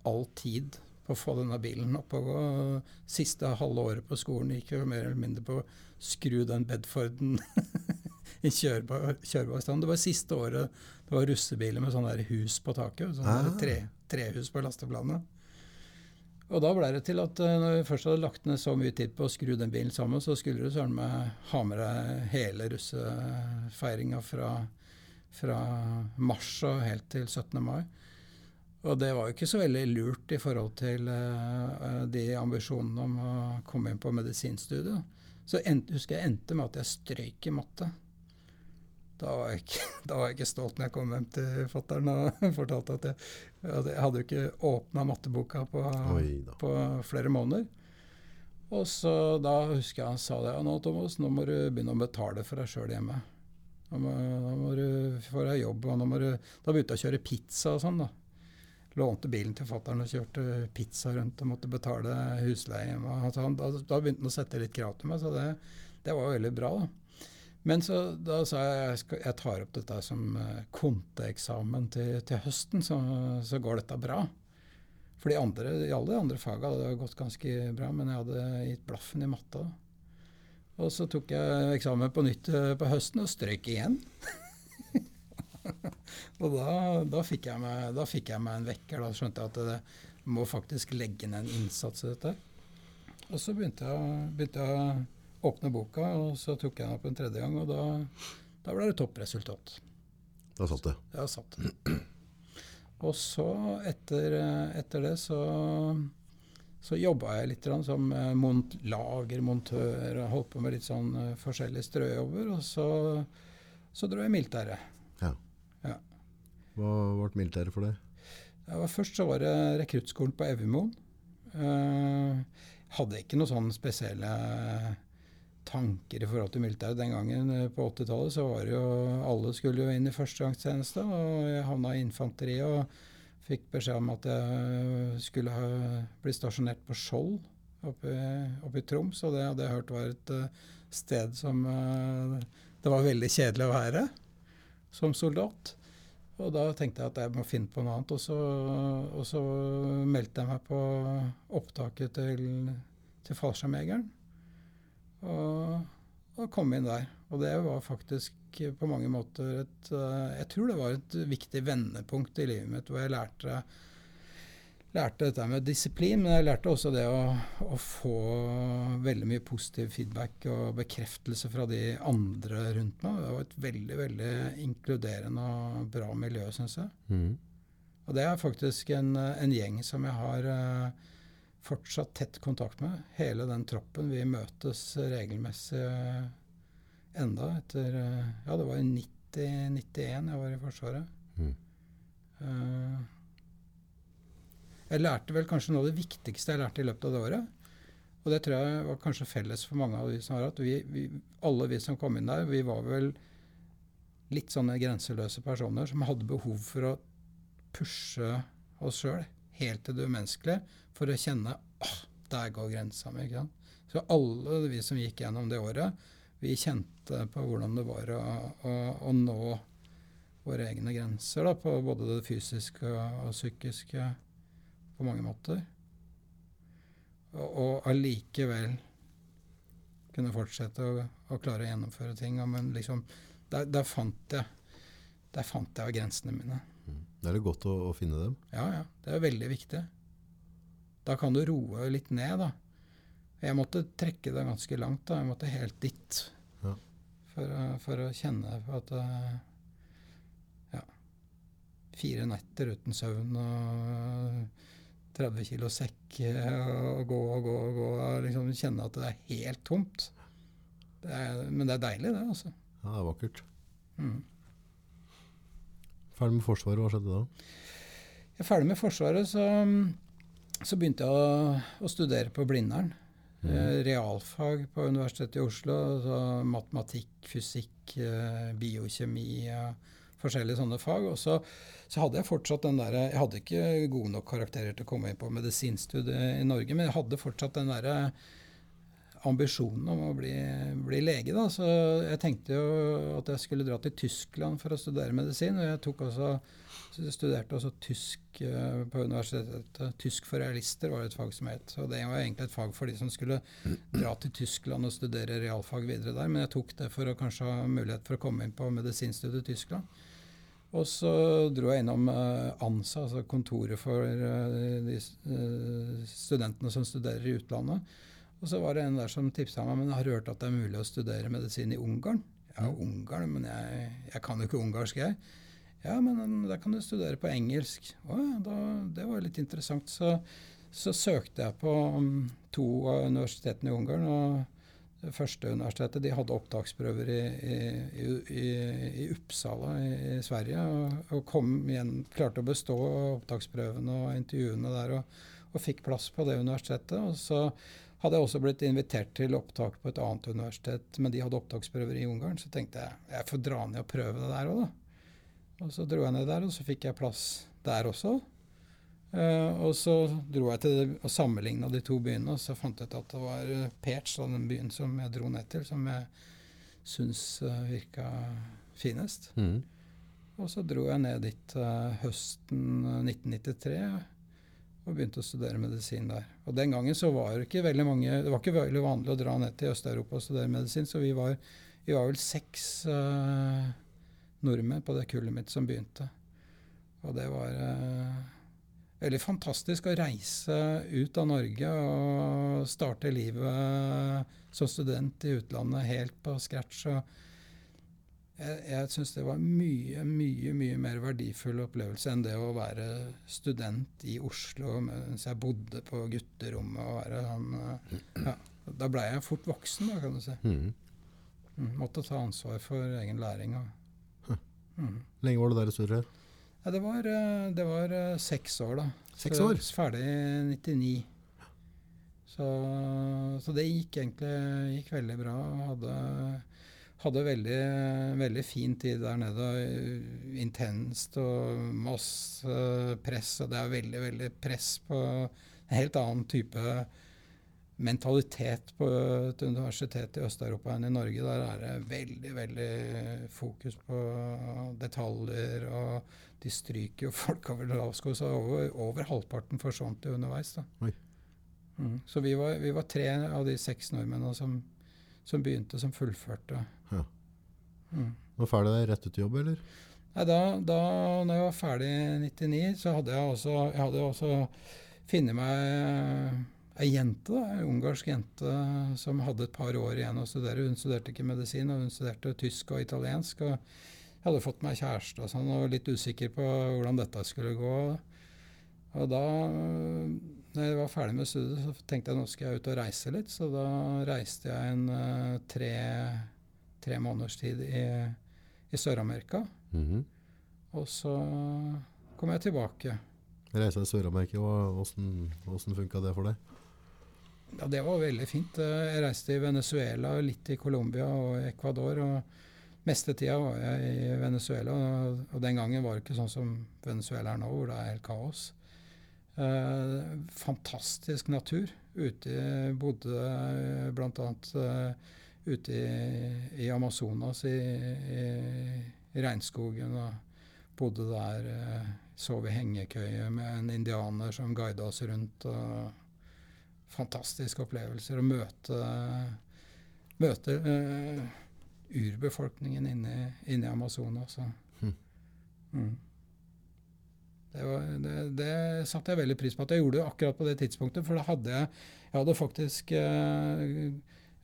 all tid på å få denne bilen opp og gå. Siste halve året på skolen gikk jo mer eller mindre på å skru den Bedforden [LAUGHS] i kjørbar, kjørbar stand. Det var siste året det var russebiler med sånne der hus på taket. Sånne ah. tre, trehus på lasteplanet. Og da ble det til at uh, når vi først hadde lagt ned så mye tid på å skru den bilen sammen, så skulle du søren meg ha med deg hele russefeiringa fra, fra mars og helt til 17. mai. Og det var jo ikke så veldig lurt i forhold til uh, de ambisjonene om å komme inn på medisinstudiet. Så end, husker jeg endte med at jeg strøyk i matte. Da var, jeg ikke, [LAUGHS] var jeg ikke stolt når jeg kom hjem til fatter'n og [LAUGHS] fortalte at jeg, jeg hadde jo ikke åpna matteboka på, på, flere måneder. Og så da husker jeg han sa det. Ja, nå Thomas, nå må du begynne å betale for deg sjøl hjemme. Nå må, nå må, du få deg jobb. og nå må du, Da begynte jeg å kjøre pizza og sånn. da. Lånte bilen til fatter'n og kjørte pizza rundt og måtte betale husleie. Altså, da, da begynte han å sette litt krav til meg, så det, det var veldig bra. da. Men så, da sa jeg jeg, jeg tar opp dette som uh, konteeksamen til, til, høsten, så, så, går dette bra. For de andre, i alle de andre fagene hadde det gått ganske bra, men jeg hadde gitt blaffen i matta. Og så tok jeg eksamen på nytt uh, på høsten og strøyk igjen. [LAUGHS] og da, da, fikk meg, da, fikk jeg meg, en vekker. Da skjønte jeg at det må faktisk legge ned en innsats i dette. Og så begynte jeg, begynte jeg åpne boka, og så tok jeg den opp en tredje gang, og da, da ble det toppresultat. Da satt det? Ja, satt det. Og så, etter, etter det, så, så jobba jeg litt som eh, mont lagermontør og holdt på med litt sånn uh, forskjellige strøjobber. Og så, så dro jeg militæret. Ja. ja. Hva ble militæret for deg? Først så var det rekruttskolen på Evjemoen. Uh, hadde ikke noe sånn spesielle tanker i forhold til militæret. Den gangen eh, på 80-tallet så var det jo Alle skulle jo inn i førstegangstjeneste, og jeg havna i infanteriet og fikk beskjed om at jeg skulle ha, bli stasjonert på Skjold oppe, oppe, i Troms, og det hadde jeg hørt var et uh, sted som uh, det var veldig kjedelig å være som soldat. Og da tenkte jeg at jeg må finne på noe annet. Og så, og så meldte jeg meg på opptaket til, til fallskjermjegeren. Og, og komme inn der. Og det var faktisk på mange måter et eh, Jeg tror det var et viktig vendepunkt i livet mitt hvor jeg lærte, lærte dette med disiplin, men jeg lærte også det å, å, få veldig mye positiv feedback og bekreftelse fra de andre rundt meg. Det var et veldig, veldig inkluderende og bra miljø, syns jeg. Mm. Og det er faktisk en, en gjeng som jeg har uh, fortsatt tett kontakt med. Hele den troppen. Vi møtes regelmessig enda etter Ja, det var i 90-91 jeg var i Forsvaret. Mm. Uh, jeg lærte vel kanskje noe av det viktigste jeg lærte i løpet av det året. Og det tror jeg var kanskje felles for mange av de som har hatt. Vi, vi, alle vi som kom inn der, vi var vel litt sånne grenseløse personer som hadde behov for å pushe oss sjøl helt til det umenneskelige for å kjenne åh, der går grensa mi. Så alle vi som gikk gjennom det året, vi kjente på hvordan det var å, å, å nå våre egne grenser da, på både det fysiske og psykiske på mange måter. Og allikevel kunne fortsette å, å, klare å gjennomføre ting. Men liksom, der, der, fant jeg der fant jeg grensene mine. Mm. Det er det godt å, å, finne dem? Ja, ja. Det er veldig viktig. Da kan du roe litt ned, da. Jeg måtte trekke det ganske langt. da. Jeg måtte helt dit. Ja. For, for, å kjenne på at eh, Ja. Fire netter uten søvn og 30 kilo sekk og gå og gå og gå. og liksom Kjenne at det er helt tomt. Det er, men det er deilig, det. altså. Ja, det er vakkert. Mm. Ferdig med Forsvaret, hva skjedde da? Jeg er ferdig med Forsvaret, så, så begynte jeg å, å studere på Blindern. Mm. Eh, realfag på Universitetet i Oslo. Altså matematikk, fysikk, eh, biokjemi. Ja forskjellige sånne fag. Og så, så, hadde jeg fortsatt den derre Jeg hadde ikke gode nok karakterer til å komme inn på medisinstudiet i Norge, men jeg hadde fortsatt den derre ambisjonen om å bli, bli, lege. Da. Så jeg tenkte jo at jeg skulle dra til Tyskland for å studere medisin. Og jeg tok også, studerte også tysk uh, på universitetet. Tysk for realister var et fag som het. Så det var egentlig et fag for de som skulle dra til Tyskland og studere realfag videre der. Men jeg tok det for å kanskje ha mulighet for å komme inn på medisinstudiet i Tyskland. Og så dro jeg innom uh, ANSA, altså kontoret for uh, de studentene som studerer i utlandet. Og så var det en der som tipsa meg men jeg har hørt at det er mulig å studere medisin i Ungarn. Ja, Ungarn, men jeg, jeg kan jo ikke ungarsk, jeg. Ja, men da kan du studere på engelsk. Å ja, da, det var litt interessant. Så, så søkte jeg på um, to av universitetene i Ungarn. og det første universitetet de hadde opptaksprøver i, i, i, i Uppsala i, Sverige. Og, og, kom igjen, klarte å bestå opptaksprøvene og intervjuene der. Og, og, fikk plass på det universitetet. Og så hadde jeg også blitt invitert til opptak på et annet universitet, men de hadde opptaksprøver i Ungarn. Så tenkte jeg jeg får dra ned og prøve det der òg, da. Og så dro jeg ned der, og så fikk jeg plass der også. Uh, og så dro jeg til og sammenligna de to byene, og så fant jeg ut at det var uh, Perch, den byen som jeg dro ned til, som jeg syns uh, virka finest. Mm. Og så dro jeg ned dit uh, høsten 1993 og begynte å studere medisin der. Og Den gangen så var det ikke veldig mange, det var ikke veldig vanlig å dra ned til Øst-Europa og studere medisin, så vi var, vi var vel seks nordmenn på det kullet mitt som begynte. Og det var veldig fantastisk å reise ut av Norge og starte livet som student i utlandet helt på scratch. Jeg jeg syns det var mye, mye mye mer verdifull opplevelse enn det å være student i Oslo mens jeg bodde på gutterommet. og være sånn, ja, Da blei jeg fort voksen, da, kan du si. Mm. mm måtte ta ansvar for egen læring. Og, mm. Lenge var du der i Surre? Ja, det var, eh, det var uh, seks år, da. Seks år? Ferdig i 99. Så, så, det gikk egentlig gikk veldig bra. Hadde, hadde veldig, veldig fin tid der nede. Intenst og masse press. Og det er veldig, veldig press på en helt annen type mentalitet på et universitet i Øst-Europa enn i Norge. Der er det veldig, veldig fokus på detaljer, og de stryker jo folk over lavsko. Så over, over, halvparten forsvant underveis. da. Mm. Så vi var, vi var, tre av de seks nordmennene som, som begynte, som fullførte. Ja. Mm. Var ferdig rett ut i jobb, eller? Nei, da, da når jeg var ferdig i 99, så hadde jeg også, jeg hadde også funnet meg ei jente, da, ei ungarsk jente som hadde et par år igjen å studere. Hun studerte ikke medisin, og hun studerte tysk og italiensk. og Jeg hadde fått meg kjæreste og sånn, og var litt usikker på hvordan dette skulle gå. Og da når jeg var ferdig med studiet, så tenkte jeg nå skal jeg ut og reise litt. Så da reiste jeg en uh, tre, tre, måneders tid i, i Sør-Amerika. Mm -hmm. Og så kom jeg tilbake. Reisa i Sør-Amerika, åssen funka det for deg? Ja, Det var veldig fint. Jeg reiste i Venezuela, litt i Colombia og Ecuador. og Meste tida var jeg i Venezuela, og, og den gangen var det ikke sånn som Venezuela er nå, hvor det er helt kaos. Eh, fantastisk natur. Ute bodde bl.a. Eh, ute i, i Amazonas, i, i, i, regnskogen, og bodde der. Eh, sov i hengekøye med en indianer som guida oss rundt. og Fantastiske opplevelser. Å møte, møte eh, urbefolkningen inne, inne, i Amazonas. Hm. Mm. Det, var, det, det, satte jeg veldig pris på at jeg gjorde akkurat på det tidspunktet. For da hadde jeg, jeg hadde faktisk uh,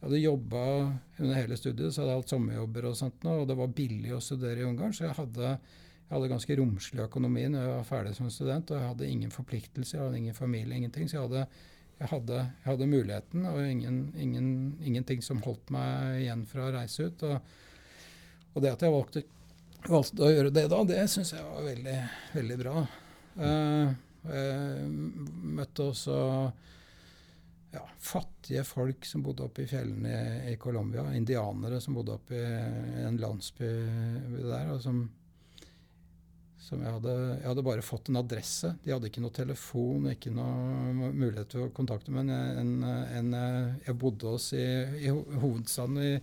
jeg hadde jobba under hele studiet, så hadde jeg hatt sommerjobber og sånt, og det var billig å studere i Ungarn. Så jeg hadde, jeg hadde ganske romslig økonomi når jeg var ferdig som student. Og jeg hadde ingen forpliktelser, jeg hadde ingen familie, ingenting. Så jeg hadde, jeg hadde, hadde muligheten og ingen, ingen, ingenting som holdt meg igjen fra å reise ut. Og, og det at jeg valgte, valgte, å gjøre det da, det syns jeg var veldig, veldig bra. Uh, jeg møtte også ja, fattige folk som bodde oppe i fjellene i, i Colombia. Indianere som bodde oppe i en landsby der. og som, som jeg, hadde, jeg hadde bare fått en adresse. De hadde ikke noe telefon, ikke noe mulighet til å kontakte. Men en, en, jeg bodde hos i, i hovedstaden i,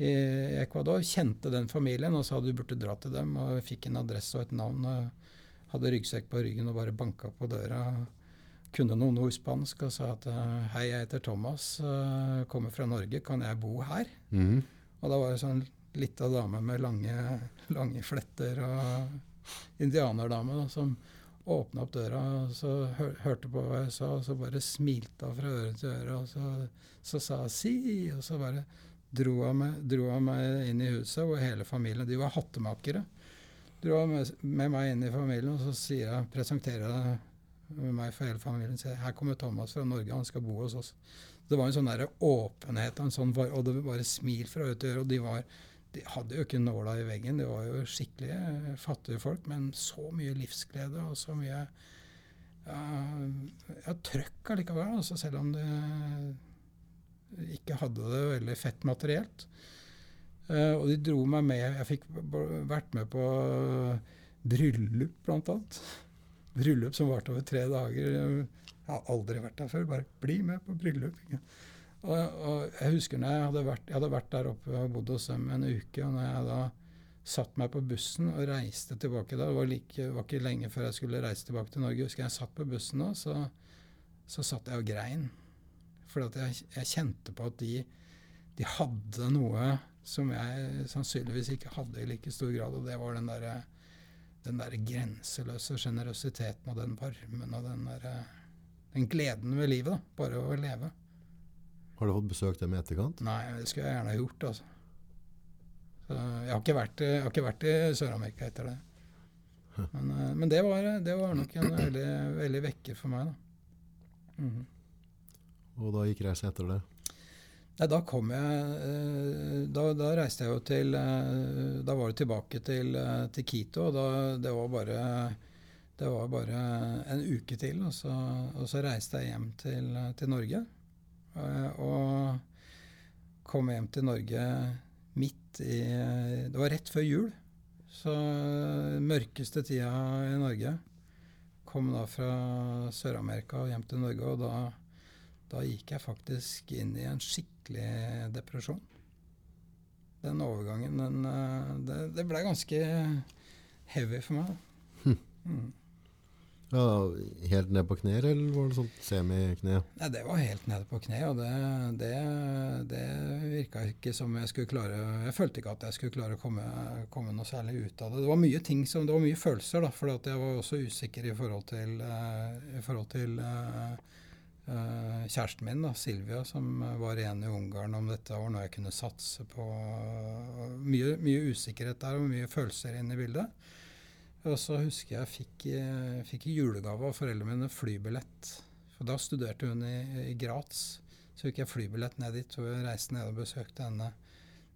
i Ecuador, kjente den familien og sa du burde dra til dem. Og fikk en adresse og et navn. og Hadde ryggsekk på ryggen og bare banka på døra kunne noen ord spansk og sa at eh, hei, jeg heter Thomas, uh, kommer fra Norge, kan jeg bo her? Mm. Og da var det sånn lita dame med lange, lange fletter og indianerdame da, som åpna opp døra og så hør, hørte på hva jeg sa, og så bare smilte hun fra øre til øre. Og så, så sa hun 'si', og så bare dro hun, meg, meg inn i huset, hvor hele familien De var hattemakere. Dro med, med meg inn i familien, og så sier jeg, presenterer jeg med meg for hele familien. Sier, her kommer Thomas fra Norge, han skal bo hos oss. Det var en sånn der åpenhet en sånn, og det var bare smil fra øre til øre. Og de, var, de hadde jo ikke nåla i veggen, de var jo skikkelig eh, fattige folk, men så mye livsglede og så mye ja, ja, trøkk allikevel, altså, selv om de ikke hadde det veldig fett materielt. Uh, og de dro meg med. Jeg fikk vært med på bryllup, blant annet bryllup som varte over tre dager. Jeg har aldri vært der før. Bare bli med på bryllup. Og, og, jeg husker når jeg hadde, vært, jeg hadde vært der oppe og bodd hos dem en uke. og når jeg da satt meg på bussen og reiste tilbake da, det var, like, var ikke lenge før jeg skulle reise tilbake til Norge, husker jeg satt på bussen da, så, så satt jeg og grein. For jeg, jeg, kjente på at de, de hadde noe som jeg sannsynligvis ikke hadde i like stor grad, og det var den derre den der grenseløse sjenerøsiteten og den varmen og den, der, den gleden ved livet. da, Bare å leve. Har du fått besøkt dem i etterkant? Nei, det skulle jeg gjerne ha gjort. altså. Så jeg har ikke vært, har ikke vært i Sør-Amerika etter det. Men, eh, men det, var, det, var, nok en veldig, veldig vekker for meg. da. Mm. Og da gikk reisen etter det? Nei, da kom jeg eh, da, da, reiste jeg jo til eh, Da var det tilbake til, eh, til Quito. Og da, det, var bare, det var bare en uke til, og så, og så reiste jeg hjem til, til, Norge. Og kom hjem til Norge midt i Det var rett før jul. Så mørkeste tida i Norge. Kom da fra Sør-Amerika og hjem til Norge, og da da gikk jeg faktisk inn i en skikkelig depresjon. Den overgangen, den, eh, det, det ble ganske heavy for meg. Hm. [LAUGHS] Mm. Ja, helt ned på kne, eller var det sånn semikne? Nei, det var helt nede på kne, og det, det, det virka ikke som jeg skulle klare Jeg følte ikke at jeg skulle klare å komme, komme noe særlig ut av det. Det var mye ting som, det var mye følelser, da, for jeg var også usikker i forhold til, uh, i forhold til Uh, kjæresten min, da, Silvia, som var igjen i Ungarn om dette var noe jeg kunne satse på. Mye, mye, usikkerhet der og mye følelser inne i bildet. Og så husker jeg fikk, uh, fikk i julegave av foreldrene mine flybillett. For da studerte hun i, i Graz. Så fikk jeg flybillett ned dit og reiste ned og besøkte henne.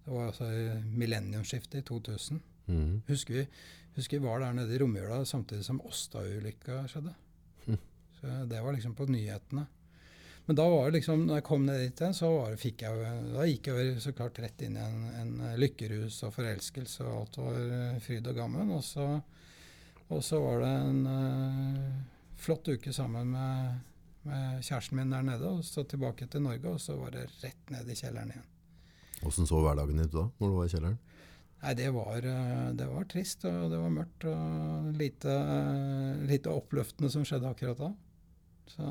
Det var altså millenniumsskiftet i 2000. Mm. Husker, vi, husker vi var der nede i romjula samtidig som Åsta-ulykka skjedde. Mm. [LAUGHS] Så det var liksom på nyhetene. Men da var det liksom, når jeg kom ned dit igjen, så var det, fikk jeg, da gikk jeg så klart rett inn i en, en lykkerus og forelskelse, og alt var eh, fryd og gammen. Og så, og så var det en uh, flott uke sammen med, med kjæresten min der nede, og så tilbake til Norge, og så var det rett ned i kjelleren igjen. Åssen så hverdagen ut da, når du var i kjelleren? Nei, det var, eh, det var trist, og det var mørkt, og lite, eh, lite oppløftende som skjedde akkurat da. Så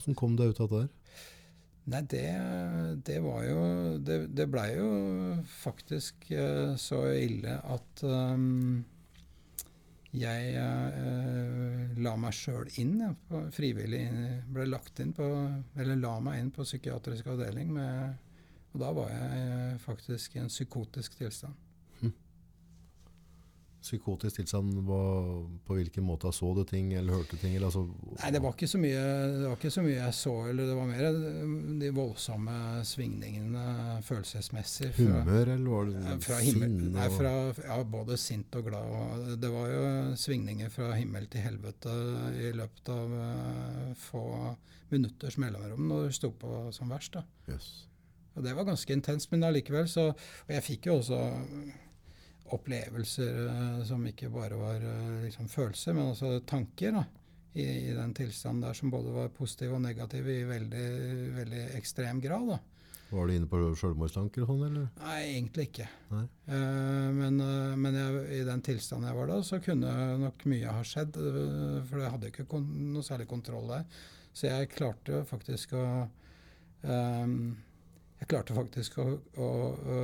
Åssen kom du ut av det der? Nei, det, det var jo Det, det blei jo faktisk uh, så ille at um, jeg uh, la meg sjøl inn, ja, på, frivillig ble lagt inn på Eller la meg inn på psykiatrisk avdeling med Og da var jeg uh, faktisk i en psykotisk tilstand. Psykotisk tilstand, på hvilken måte så du ting eller hørte ting? Eller, altså, Nei, det var ikke så mye, det var ikke så mye jeg så, eller det var mer eh, de voldsomme svingningene følelsesmessig. fra- humør, eller var det Fra himmel, sinne? nei, fra, ja, både sint og glad. Og det var jo svingninger fra himmel til helvete i løpet av eh, få minutters mellomrom når det sto på som verst. da. Yes. Og det var ganske intenst, men allikevel så Og jeg fikk jo også opplevelser eh, som ikke bare var eh, liksom følelser, men også tanker da, i, i den tilstanden der som både var positive og negative i veldig, veldig ekstrem grad. da. Var du inne på selvmordstanker og sånn, eller? Nei, egentlig ikke. Nei. Uh, men uh, men jeg, i den tilstanden jeg var da, så kunne nok mye ha skjedd. Uh, for jeg hadde ikke noe særlig kontroll der. Så jeg klarte faktisk å ehm, Jeg klarte faktisk å, å å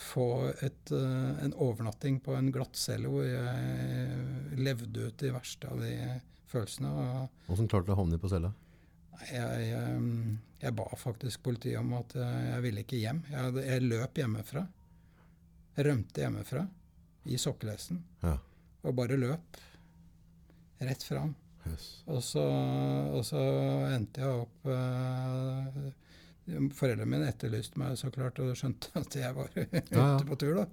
få et, en overnatting på en glattcelle hvor jeg levde ut de verste av de følelsene. Åssen klarte du å havne på cella? Jeg, jeg, jeg ba faktisk politiet om at jeg, ville ikke hjem. Jeg, jeg løp hjemmefra. Jeg rømte hjemmefra i sokkelesten Ja. og bare løp rett fram. Yes. Og så, og så endte jeg opp Foreldrene mine etterlyste meg så klart og skjønte at jeg var [LAUGHS] ute Ja, ja. på tur. da.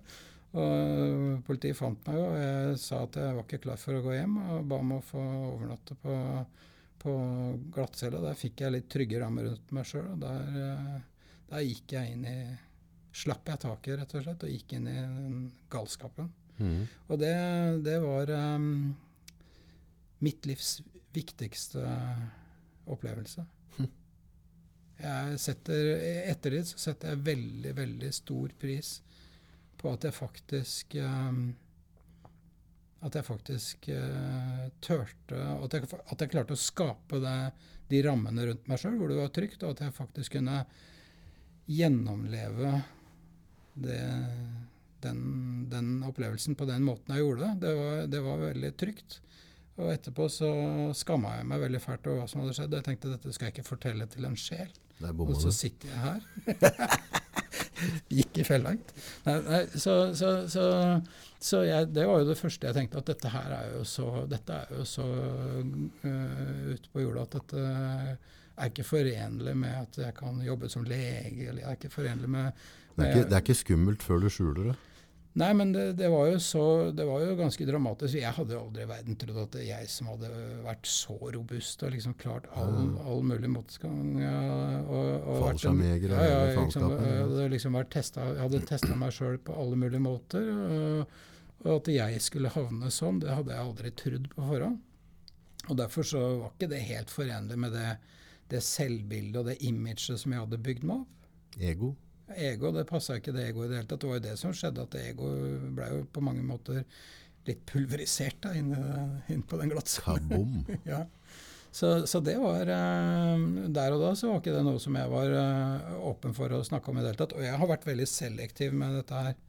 Og Politiet fant meg, og jeg sa at jeg var ikke klar for å gå hjem, og ba om å få overnatte på, på glattcella. Der fikk jeg litt trygge rammer rundt meg sjøl, og der, eh, der gikk jeg inn i Slapp jeg taket, rett og slett, og gikk inn i galskapen. Mm. Og det, det var um, mitt livs viktigste opplevelse. Jeg setter, etter det så setter jeg veldig, veldig stor pris på at jeg faktisk um, At jeg faktisk uh, turte at at jeg klarte å skape det, de rammene rundt meg sjøl hvor det var trygt, og at jeg faktisk kunne gjennomleve det, den, den opplevelsen på den måten jeg gjorde. Det var, det var veldig trygt. Og etterpå så skamma jeg meg veldig fælt over hva som hadde skjedd. Jeg tenkte dette skal jeg ikke fortelle til en sjel. Og så sitter jeg her. [LAUGHS] Gikk i fella. Nei, nei, så så, så, så jeg, det var jo det første jeg tenkte, at dette her er jo så, dette er jo så uh, ute på jorda at dette er ikke forenlig med at jeg kan jobbe som lege, eller jeg er ikke forenlig med, Det er, ikke, det er ikke skummelt før du skjuler det. Nei, men det, det var jo så Det var jo ganske dramatisk. Jeg hadde aldri i verden trodd at det jeg som hadde vært så robust og liksom klart all, all mulig motgang. Ja, og, og vært en- Fallskjermjeger og ja, ja, liksom, hadde liksom testet, jeg hadde testa meg sjøl på alle mulige måter. Og, og at jeg skulle havne sånn, det hadde jeg aldri trodd på forhånd. Og derfor så var ikke det helt forenlig med det, det selvbildet og det imaget som jeg hadde bygd meg opp. Ego. Ego, det passa ikke det egoet i det hele tatt. Det var jo det som skjedde, at ego ble jo på mange måter litt pulverisert da, inn, inn på den glattcellen. [LAUGHS] Ja. Så, så det var eh, Der og da så var ikke det noe som jeg var eh, åpen for å snakke om i det hele tatt. Og jeg har vært veldig selektiv med dette her.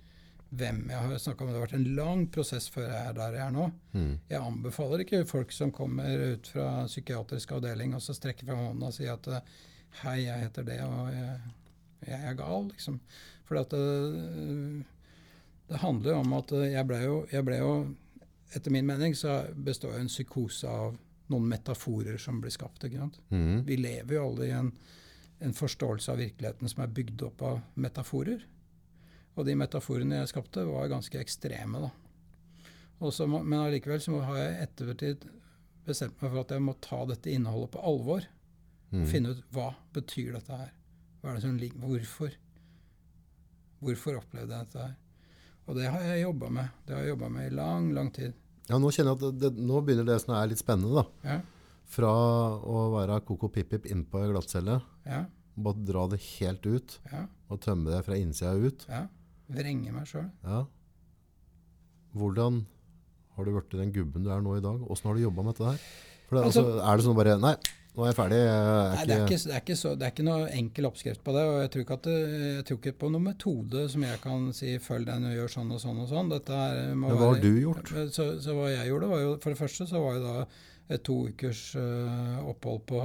Hvem jeg har snakka med. Det har vært en lang prosess før jeg er der jeg er nå. Mm. Jeg anbefaler ikke folk som kommer ut fra psykiatrisk avdeling og så strekker fra hånda og sier at eh, hei, jeg heter det, og jeg, jeg er gal, liksom. For det, det handler jo om at jeg ble jo, jeg ble jo Etter min mening så består jo en psykose av noen metaforer som blir skapt. ikke sant? Mm. Vi lever jo alle i en, en forståelse av virkeligheten som er bygd opp av metaforer. Og de metaforene jeg skapte, var ganske ekstreme. da. Også, men allikevel så har jeg ettertid bestemt meg for at jeg må ta dette innholdet på alvor. Mm. Finne ut hva betyr dette her. Hva er det som ligger Hvorfor? Hvorfor opplevde jeg dette her? Og det har jeg jobba med. Det har jeg jobba med i lang, lang tid. Ja, nå kjenner jeg at det, det, nå begynner det som er litt spennende, da. Ja, Fra å være koko pip-pip innpå ei glattcelle, ja, bare dra det helt ut, ja. og tømme det fra innsida ut. ja. Vrenge meg sjøl. Ja. Hvordan har du blitt den gubben du er nå i dag? Åssen har du jobba med dette her? For det, altså, Altså- er det sånn bare Nei, nå er jeg ferdig. Jeg er Nei, det er, ikke, det, er ikke så, det er ikke noe enkel oppskrift på det. og Jeg tror ikke, at det, jeg tror ikke på noen metode som jeg kan si følg den og gjør sånn og sånn og sånn. Her må Men hva har du gjort? Så, så hva jeg gjorde, var jo For det første så var jo da et to ukers uh, opphold på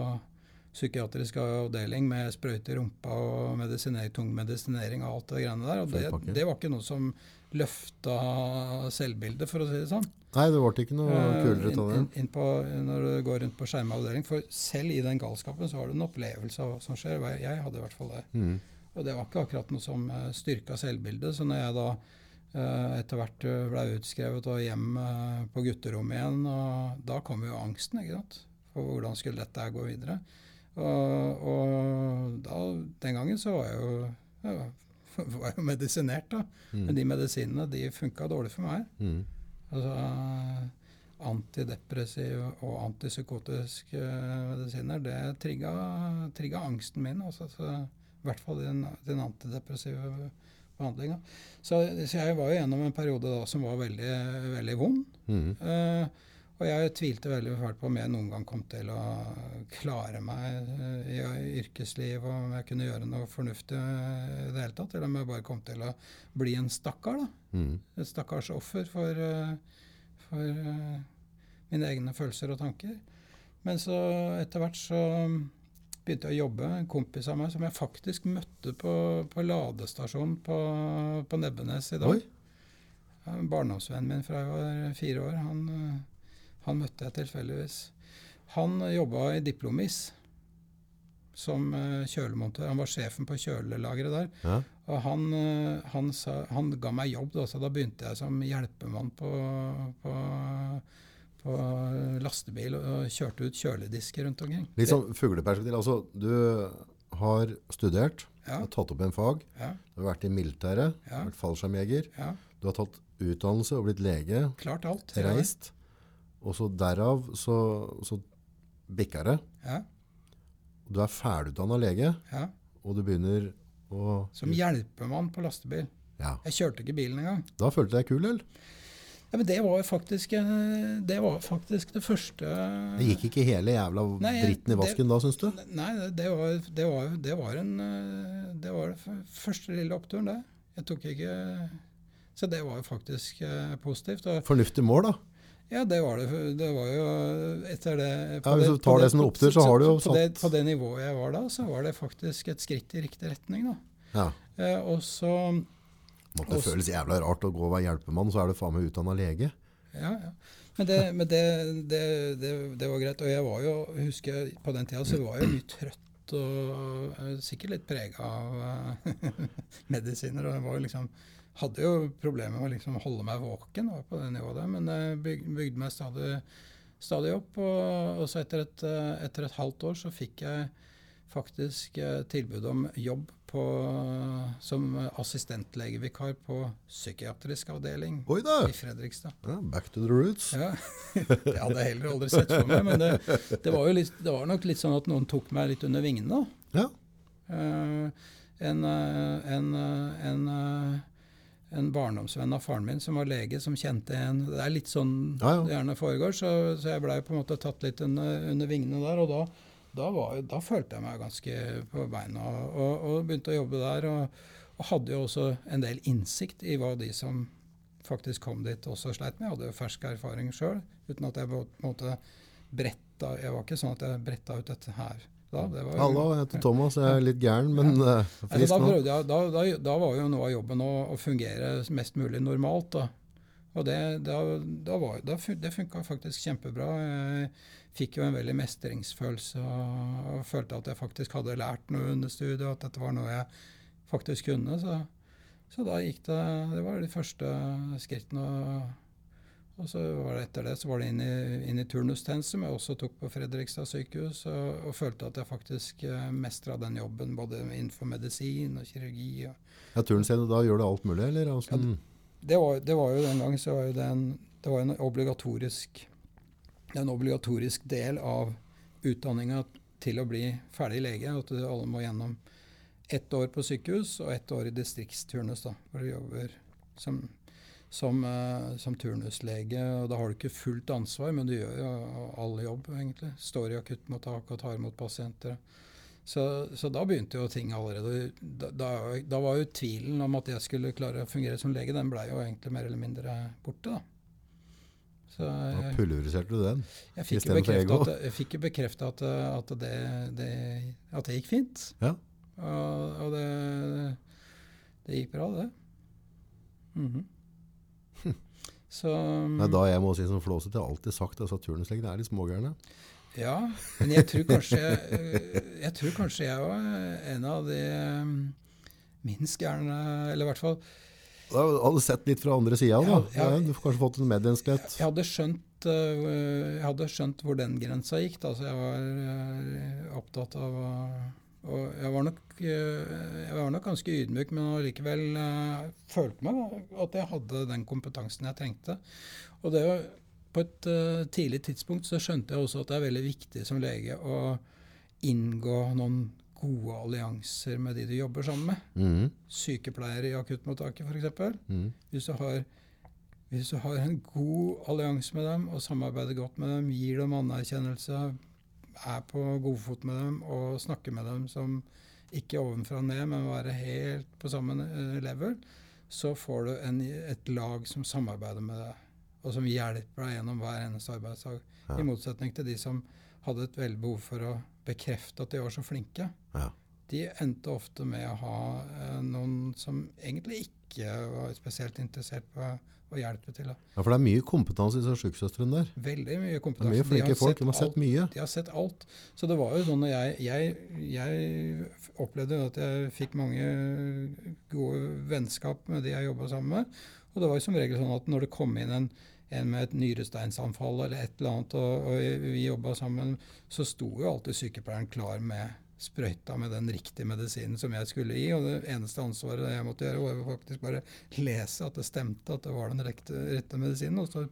psykiatrisk avdeling med sprøyte i rumpa og medisinering, tung medisinering og alt det greiene der. Og det, det var ikke noe som løfta selvbildet, for å si det sånn. Nei, det ble ikke noe Eh, kulere av det. inn, inn på, når du går rundt på skjerma avdeling. For selv i den galskapen så har du en opplevelse av hva som skjer. Jeg hadde i hvert fall det. Mm. Og det var ikke akkurat noe som uh, styrka selvbildet. Så når jeg da eh, etter hvert ble utskrevet og hjem eh, på gutterommet igjen, og da kom jo angsten, ikke sant. For hvordan skulle dette gå videre. Og, og da, den gangen så var jeg jo, ja, [LAUGHS] var jo medisinert, da. Men Mm. de medisinene de funka dårlig for meg. Mm. Altså antidepressiv og antipsykotiske medisiner, det trigga, trigga angsten min. Altså, så, I hvert fall den, den antidepressive behandlinga. Så, så jeg var jo gjennom en periode da som var veldig, veldig vond. Mm. Eh, og jeg tvilte veldig fælt på om jeg noen gang kom til å klare meg eh, i yrkesliv, og om jeg kunne gjøre noe fornuftig eh, i det hele tatt. Eller om jeg bare kom til å bli en stakkar. da Mm. et stakkars offer for, eh, for mine egne følelser og tanker. Men så etter hvert så begynte jeg å jobbe. En kompis av meg som jeg faktisk møtte på, på ladestasjonen på, på Nebbenes i dag. Oi. Ja, en Barndomsvennen min fra jeg var fire år. Han, han møtte jeg tilfeldigvis. Han jobba i Diplomis som eh, kjølemontør. Han var sjefen på kjølelageret der. Ja. Og han, eh, han, sa, han ga meg jobb, da, så da begynte jeg som hjelpemann på, på, på lastebil og kjørte ut kjøledisker rundt omkring. Litt sånn fugleperspektiv. Altså, du har studert, Ja, har tatt opp en fag, ja, du har vært i militæret, Ja. vært fallskjermjeger, ja. du har tatt utdannelse og blitt lege, Klart alt. reist, og så derav så, så bikka det. Ja, Du er ferdigutdanna lege, ja. og du begynner å Som hjelpemann på lastebil. Ja. Jeg kjørte ikke bilen engang. Da følte du deg kul, eller? Ja, men det var faktisk, eh, det, var faktisk det første Det gikk ikke hele jævla Nei, dritten i det- vasken da, syns du? Nei, det, det, var, det, var, det var en eh, Det var den første lille oppturen, det. Jeg tok ikke Så det var jo faktisk eh, positivt. Fornuftig mål, da. Ja, det var det. Det var jo etter det Ja, hvis du tar på det som en opptur, så har du jo på det, på det nivået jeg var da, så var det faktisk et skritt i riktig retning, da. Ja. Eh, og så Måtte det føles jævla rart å gå og være hjelpemann, så er du faen meg utdanna lege. Ja, ja. Men, det, men det, det, det, det var greit. Og jeg var jo, husker på den tida så var jeg mye trøtt og eh, sikkert litt prega av [LAUGHS] medisiner. Og jeg var jo liksom, hadde jo problemer med å liksom holde meg våken var på det nivået der, men jeg byg, bygde meg stadig, stadig opp. Og, og så etter et, eh, etter et halvt år så fikk jeg faktisk eh, tilbud om jobb på, som assistentlegevikar på psykiatrisk avdeling Oi da! i Fredrikstad. Ja, back to the roots. Ja, [LAUGHS] Det hadde jeg heller aldri sett for meg. Men det, det, var jo litt, det var nok litt sånn at noen tok meg litt under vingene. da. Ja. Uh, en, eh, en, eh, en, eh, en barndomsvenn av faren min som var lege, som kjente en Det er litt sånn Ja, ja. det gjerne foregår, så, så jeg blei på en måte tatt litt under, under vingene der. Og da, da, var, da følte jeg meg ganske på beina og, og begynte å jobbe der. Og, og hadde jo også en del innsikt i hva de som faktisk kom dit, også sleit med. Jeg hadde jo fersk erfaring sjøl, uten at jeg på en måte bretta Jeg var ikke sånn at jeg bretta ut dette her da. Det var, Hallo, jeg heter Thomas. Jeg er litt gæren, men ja. Altså, frisk da, nå. jeg, da, da, da var jo noe av jobben å, å fungere mest mulig normalt. Da. Og det, da, da var, da, det funka faktisk kjempebra. Jeg fikk jo en veldig mestringsfølelse og, og følte at jeg faktisk hadde lært noe under studiet, at dette var noe jeg faktisk kunne. Så, så da gikk det Det var de første skrittene. Og, Og så var det etter det så var det inn i, inn i turnustjeneste, som jeg også tok på Fredrikstad sykehus, og, og følte at jeg faktisk uh, mestra den jobben både innenfor medisin og kirurgi. Og, ja, Turnstedet, da gjør du alt mulig, eller? Ja, det, det, var, det, var, jo den gang så var jo det en, det var en obligatorisk en obligatorisk del av utdanninga til å bli ferdig lege. At alle må gjennom ett år på sykehus og ett år i distriktsturnus, da, hvor du jobber som som, uh, som, turnuslege. og Da har du ikke fullt ansvar, men du gjør jo all jobb, egentlig. Står i akuttmottak og tar imot pasienter. Så, så, da begynte jo ting allerede da, da, da, var jo tvilen om at jeg skulle klare å fungere som lege, den blei jo egentlig mer eller mindre borte, da. Så, da pulveriserte du den jeg istedenfor ego? At, jeg fikk jo bekrefta at, at, det, det, at det gikk fint. Ja. Og, og det, det, gikk bra, det. Mm -hmm. Så, det er da jeg må si som flåsete, alltid sagt at turnuslegene er litt smågærne. Ja, men jeg tror kanskje jeg, jeg tror kanskje jeg var en av de um, minst gærne, eller i hvert fall Da hadde du sett litt fra andre sida, da. Ja, du har kanskje fått en medmenneskelighet? Jeg hadde skjønt, uh, jeg hadde skjønt hvor den grensa gikk. Da, så jeg var uh, opptatt av å og jeg var, nok, eh, jeg var nok ganske ydmyk, men allikevel uh, følte meg at jeg hadde den kompetansen jeg trengte. Og det på et uh, tidlig tidspunkt så skjønte jeg også at det er veldig viktig som lege å inngå noen gode allianser med de du jobber sammen med. Mm. Sykepleiere i akuttmottaket, f.eks. Mm. Hvis, hvis du har en god allianse med dem og samarbeider godt med dem, gir dem anerkjennelse, er på godfot med dem og snakker med dem som ikke ovenfra og ned, men være helt på samme eh, level, så får du en, et lag som samarbeider med deg, og som hjelper deg gjennom hver eneste arbeidsdag. Ja. I motsetning til de som hadde et veldig behov for å bekrefte at de var så flinke. Ja. De endte ofte med å ha eh, noen som egentlig ikke var spesielt interessert på å hjelpe til. Da. Ja, For det er mye kompetanse i disse sykesøstrene der? Veldig mye kompetanse. Det er mye flinke folk, de har sett mye. De har sett alt. Så det var jo sånn at jeg, jeg, jeg opplevde at jeg fikk mange gode vennskap med de jeg jobba sammen med. Og det var jo som regel sånn at når det kom inn en, en med et nyresteinsanfall eller et eller annet, og, og vi jobba sammen, så sto jo alltid sykepleieren klar med sprøyta med den riktige medisinen som jeg skulle gi. Og det eneste ansvaret jeg måtte gjøre, var faktisk bare lese at det stemte, at det var den rette, rette medisinen. Og, så,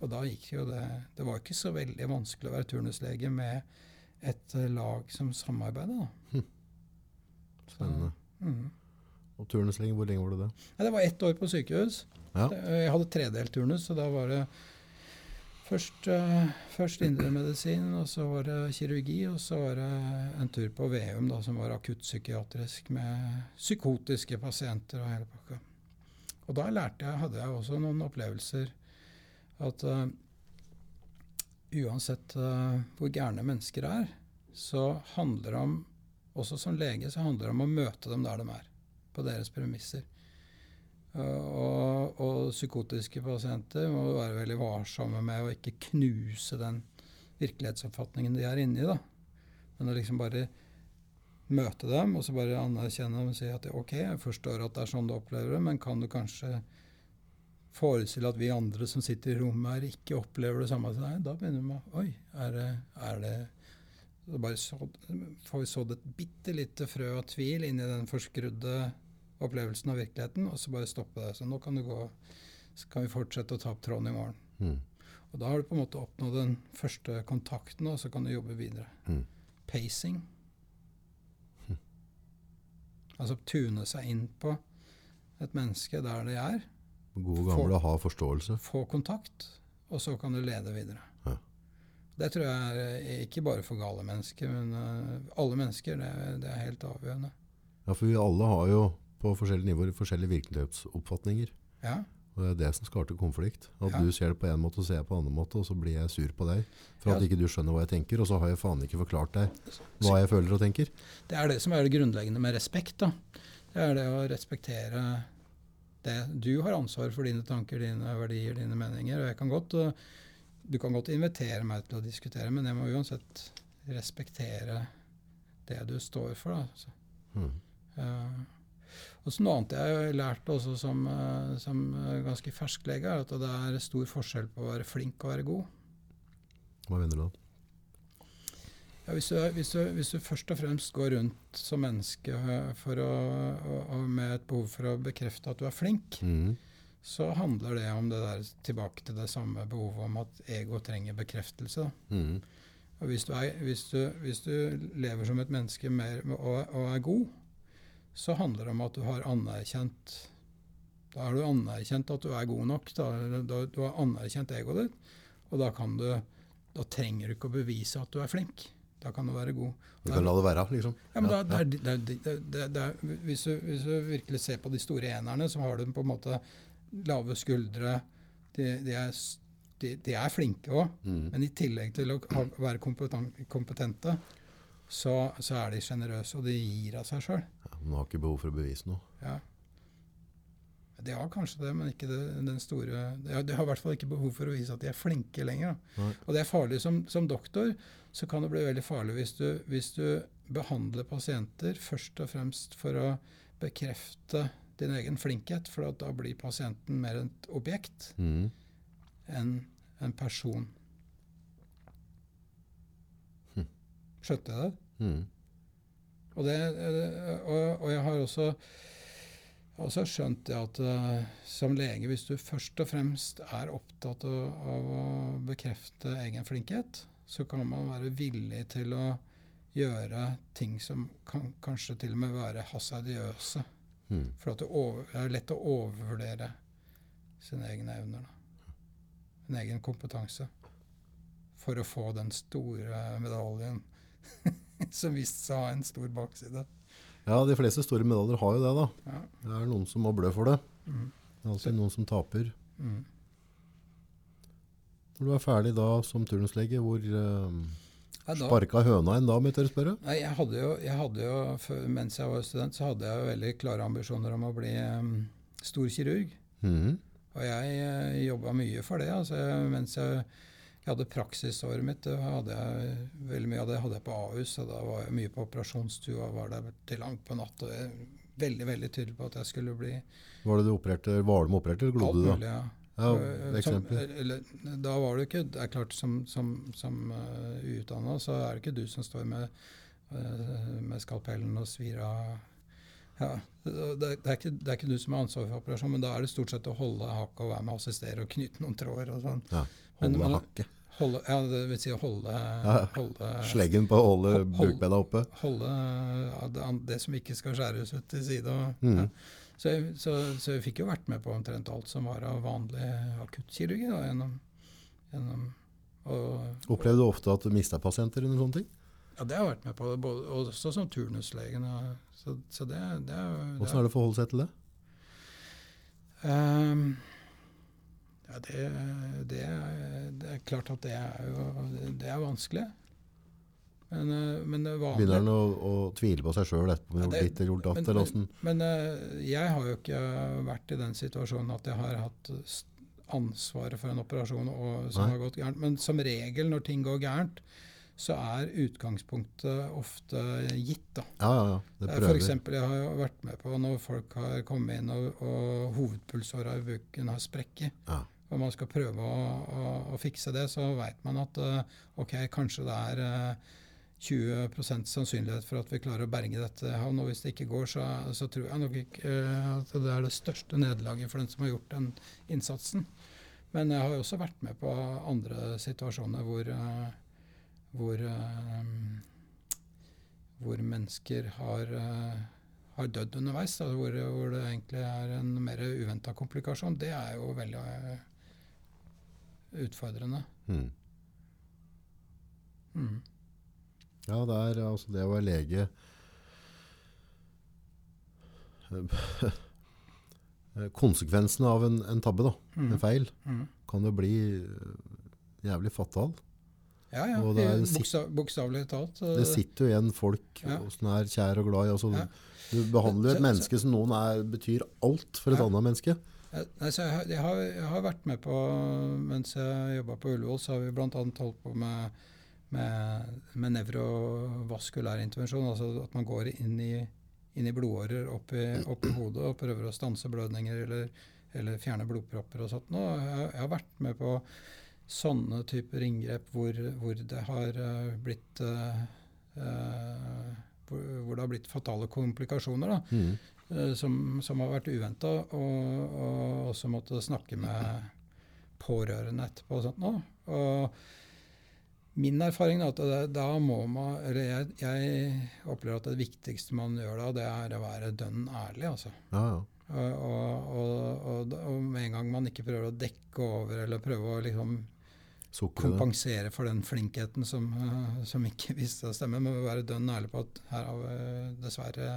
og, da gikk jo det Det var ikke så veldig vanskelig å være turnuslege med et lag som samarbeida, da. Spennende. Så, mm. Og turnuslege, hvor lenge var du det? Ja, det var ett år på sykehus. Ja. Jeg hadde tredelt turnus, så da var det Først, uh, først indremedisin, og så var det kirurgi, og så var det en tur på Veum, da, som var akuttpsykiatrisk med psykotiske pasienter og hele pakka. Og da lærte jeg, hadde jeg også noen opplevelser at uh, uansett uh, hvor gærne mennesker er, så handler det om, også som lege, så handler det om å møte dem der de er, på deres premisser. Og, og, psykotiske pasienter må være veldig varsomme med å ikke knuse den virkelighetsoppfatningen de er inni. da. Men å liksom bare møte dem og så bare anerkjenne dem og si at ok, jeg forstår at det er sånn du opplever det, men kan du kanskje forestille at vi andre som sitter i rommet her, ikke opplever det samme deg? Da begynner vi med Oi, er det, er det så bare så, får vi sådd et bitte lite frø av tvil inni den forskrudde opplevelsen av virkeligheten, og så bare stoppe det. Så nå kan du gå, så kan vi fortsette å ta opp tråden i morgen. Mm. Og da har du på en måte oppnådd den første kontakten, og så kan du jobbe videre. Mm. Pacing. Mm. Altså tune seg inn på et menneske der det er. God gamle få, ha forståelse. Få kontakt, og så kan du lede videre. Ja. Det tror jeg er eh, ikke bare for gale mennesker, men uh, alle mennesker. Det, det, er helt avgjørende. Ja, for vi alle har jo på forskjellige nivåer forskjellige virkelighetsoppfatninger. Ja. Og Det er det som skaper konflikt. At ja. du ser det på en måte og ser jeg på en annen måte, og så blir jeg sur på deg for at ikke du skjønner hva jeg tenker, og så har jeg faen ikke forklart deg hva jeg føler og tenker. Det er det som er det grunnleggende med respekt. da. Det er det å respektere det. Du har ansvar for dine tanker, dine verdier, dine meninger. og jeg kan godt, Du kan godt invitere meg til å diskutere, men jeg må uansett respektere det du står for. da. Så. Mm. Uh, Og så Noe annet jeg har lært også som, eh, som eh, ganske fersk lege, er at det er stor forskjell på å være flink og være god. Hva mener du da? Ja, hvis, du, hvis, du, hvis, du, først og fremst går rundt som menneske å, og, og med et behov for å bekrefte at du er flink, mm. så handler det om det der tilbake til det samme behovet om at ego trenger bekreftelse. Mm. Og hvis du, er, hvis, du, hvis du, lever som et menneske mer, og, og, er god, så handler det om at du har anerkjent Da har du anerkjent at du er god nok. Da, da, du har anerkjent egoet ditt, og da, kan du, da trenger du ikke å bevise at du er flink. Da kan du være god. Du kan la det være, liksom? Ja, men da, det det det hvis, du, hvis, du, virkelig ser på de store enerne, så har du på en måte lave skuldre. De, de er de, de er flinke òg, mm. men i tillegg til å ha, være kompetente, så, så, er de sjenerøse, og de gir av seg sjøl. Man har ikke behov for å bevise noe. Ja. De har kanskje det, men ikke det, den store De har, de har, i hvert fall ikke behov for å vise at de er flinke lenger. Og det er farlig som, som, doktor. Så kan det bli veldig farlig hvis du, hvis du behandler pasienter først og fremst for å bekrefte din egen flinkhet, for da blir pasienten mer et objekt. Mm enn en person. Hm. Skjønte jeg det? Mm. Og, det og, og, jeg har også, også skjønt det at uh, som lege, hvis du først og fremst er opptatt av, av, å bekrefte egen flinkhet, så kan man være villig til å gjøre ting som kan kanskje til og med være hasardiøse. Mm. For det er lett å overvurdere sine egne evner. Da en egen kompetanse for å få den store medaljen [LAUGHS] som viste seg å ha en stor bakside. Ja, de fleste store medaljer har jo det, da. Ja. Det er noen som må blø for det. Mm. Det er alltid noen som taper. Mm. Når du er ferdig da som turnuslege, hvor uh, ja, sparka høna en da, må jeg tørre spørre? Nei, jeg hadde jo, jeg hadde jo Mens jeg var student, så hadde jeg jo veldig klare ambisjoner om å bli um, stor kirurg. Mm. Og jeg uh, jobba mye for det. altså Mens jeg, jeg hadde praksisåret mitt, hadde jeg, veldig mye av det hadde jeg på Ahus. og Da var jeg mye på operasjonsstua var der til langt på natt. og jeg var Veldig veldig tydelig på at jeg skulle bli Var det du opererte, var du opererte, eller glodde du da? Ja. Ja, eh, som, eller, da var det ikke Det er klart, som, som, som uh, uutdanna, så er det ikke du som står med, uh, med skalpellen og svir av ja, det, er ikke, det, er ikke, du som har ansvaret for operasjonen, men da er det stort sett å holde hakket og være med og assistere og knyte noen tråder og sånn. Ja, holde men, hakket. Holde, ja, det vil si holde, ja, holde Sleggen på å holde bukbena oppe? Holde ja, det, det, som ikke skal skjæres ut til side. Og, mm. ja. så, jeg, så, så, jeg fikk jo vært med på omtrent alt som var av vanlig akuttkirurgi. gjennom, gjennom og, Opplevde du ofte at du mista pasienter under sånne ting? Ja, det har jeg vært med på, både, også som turnuslegen. Så, så det, det, Hvordan er det å forholde seg til det? Um, ja, det, det, det, er klart at det er jo det er vanskelig. Men, eh, vanlig, Begynner han å, å, tvile på seg sjøl etterpå? Ja, eller gjort datt, men, men, men, eh, jeg har jo ikke vært i den situasjonen at jeg har hatt ansvaret for en operasjon og, som Nei. har gått gærent. Men som regel når ting går gærent, så er utgangspunktet ofte gitt. da. Ja, ja, ja. Det prøver. For eksempel, jeg har jo vært med på når folk har kommet inn og, og hovedpulsåra i buken har sprekket. Ja. Og man skal prøve å, å, å fikse det, så veit man at uh, ok, kanskje det er uh, 20% sannsynlighet for at vi klarer å berge dette. Og hvis det ikke går, så, så tror jeg nok ikke uh, at det er det største nederlaget for den som har gjort den innsatsen. Men jeg har jo også vært med på andre situasjoner hvor hvor, hvor mennesker har, har dødd underveis, hvor, hvor, det egentlig er en mer uventa komplikasjon, det er jo veldig utfordrende. Mm. Mm. Ja, det er altså det å være lege [LAUGHS] Konsekvensen av en, en tabbe, da, mm. en feil, mm. kan jo bli jævlig fatal. Ja, ja. Bokstav, bokstavelig talt. Det sitter jo igjen folk ja. som er kjær og glad i. Altså, ja. Du behandler jo et menneske som noen er, betyr alt for et ja. annet menneske. Nei, jeg, har, jeg, har, vært med på Mens jeg jobba på Ullevål, så har vi bl.a. holdt på med, med, med nevrovaskulær intervensjon. Altså at man går inn i, inn i blodårer opp i, opp i hodet og prøver å stanse blødninger eller, eller fjerne blodpropper og sånt. Og jeg, jeg har vært med på sånne typer inngrep hvor, hvor det har uh, blitt uh, uh, hvor, det har blitt fatale komplikasjoner. da. Mm. Som, som, har vært uventa, og, og også måtte snakke med pårørende etterpå. og sånt nå. Og Min erfaring er at det, da må man Eller jeg, jeg, opplever at det viktigste man gjør da, det er å være dønn ærlig, altså. Ja, ja. Og, og, og, med en gang man ikke prøver å dekke over eller prøve å liksom kompensere for den flinkheten som, uh, som ikke viste å stemme, men være dønn ærlig på at her har vi dessverre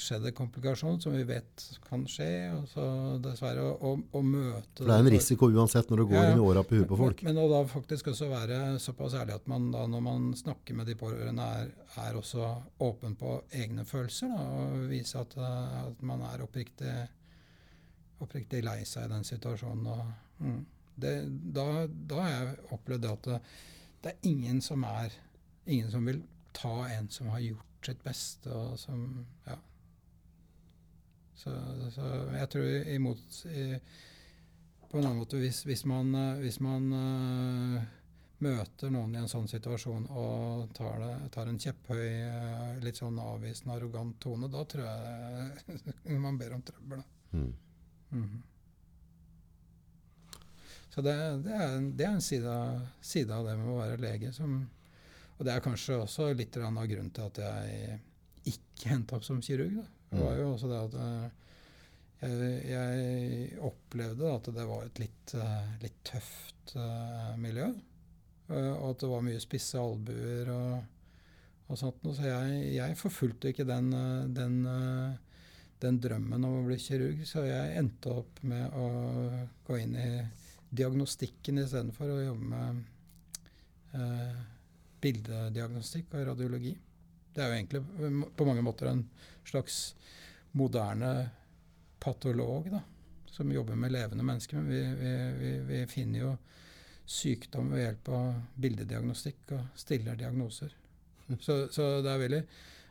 skjedd en komplikasjon som vi vet kan skje. og så dessverre å, å møte For Det er en risiko uansett når det går ja, inn i åra på huet på folk. Men, men, å da faktisk også være såpass ærlig at man da når man snakker med de pårørende, er, er også åpen på egne følelser. Da, og vise at, at man er oppriktig, oppriktig lei seg i den situasjonen. Og, mm, det, da, da har jeg opplevd at det, det er ingen som er ingen som vil ta en som har gjort sitt beste, og som Ja. Så, så jeg tror imot i, På en annen måte, hvis, hvis man, hvis man uh, møter noen i en sånn situasjon og tar, det, tar en kjepphøy, uh, litt sånn avvisende, arrogant tone, da tror jeg [LAUGHS] man ber om trøbbel. Mm. Mm -hmm. Så det, det, er, det, er, en side, side, av det med å være lege som og det er kanskje også litt av grunnen til at jeg ikke endte opp som kirurg. Da. Det var jo også det at eh, jeg, jeg opplevde at det var et litt, eh, litt tøft uh, miljø. Og at det var mye spisse albuer og, og sånt. Så jeg, jeg forfulgte ikke den, den, den, drømmen om å bli kirurg. Så jeg endte opp med å gå inn i diagnostikken istedenfor å jobbe med bildediagnostikk og radiologi. Det er jo egentlig på mange måter en slags moderne patolog da, som jobber med levende mennesker. Men vi, vi, vi, vi finner jo sykdom ved hjelp av bildediagnostikk og stiller diagnoser. Så, så det, er veldig,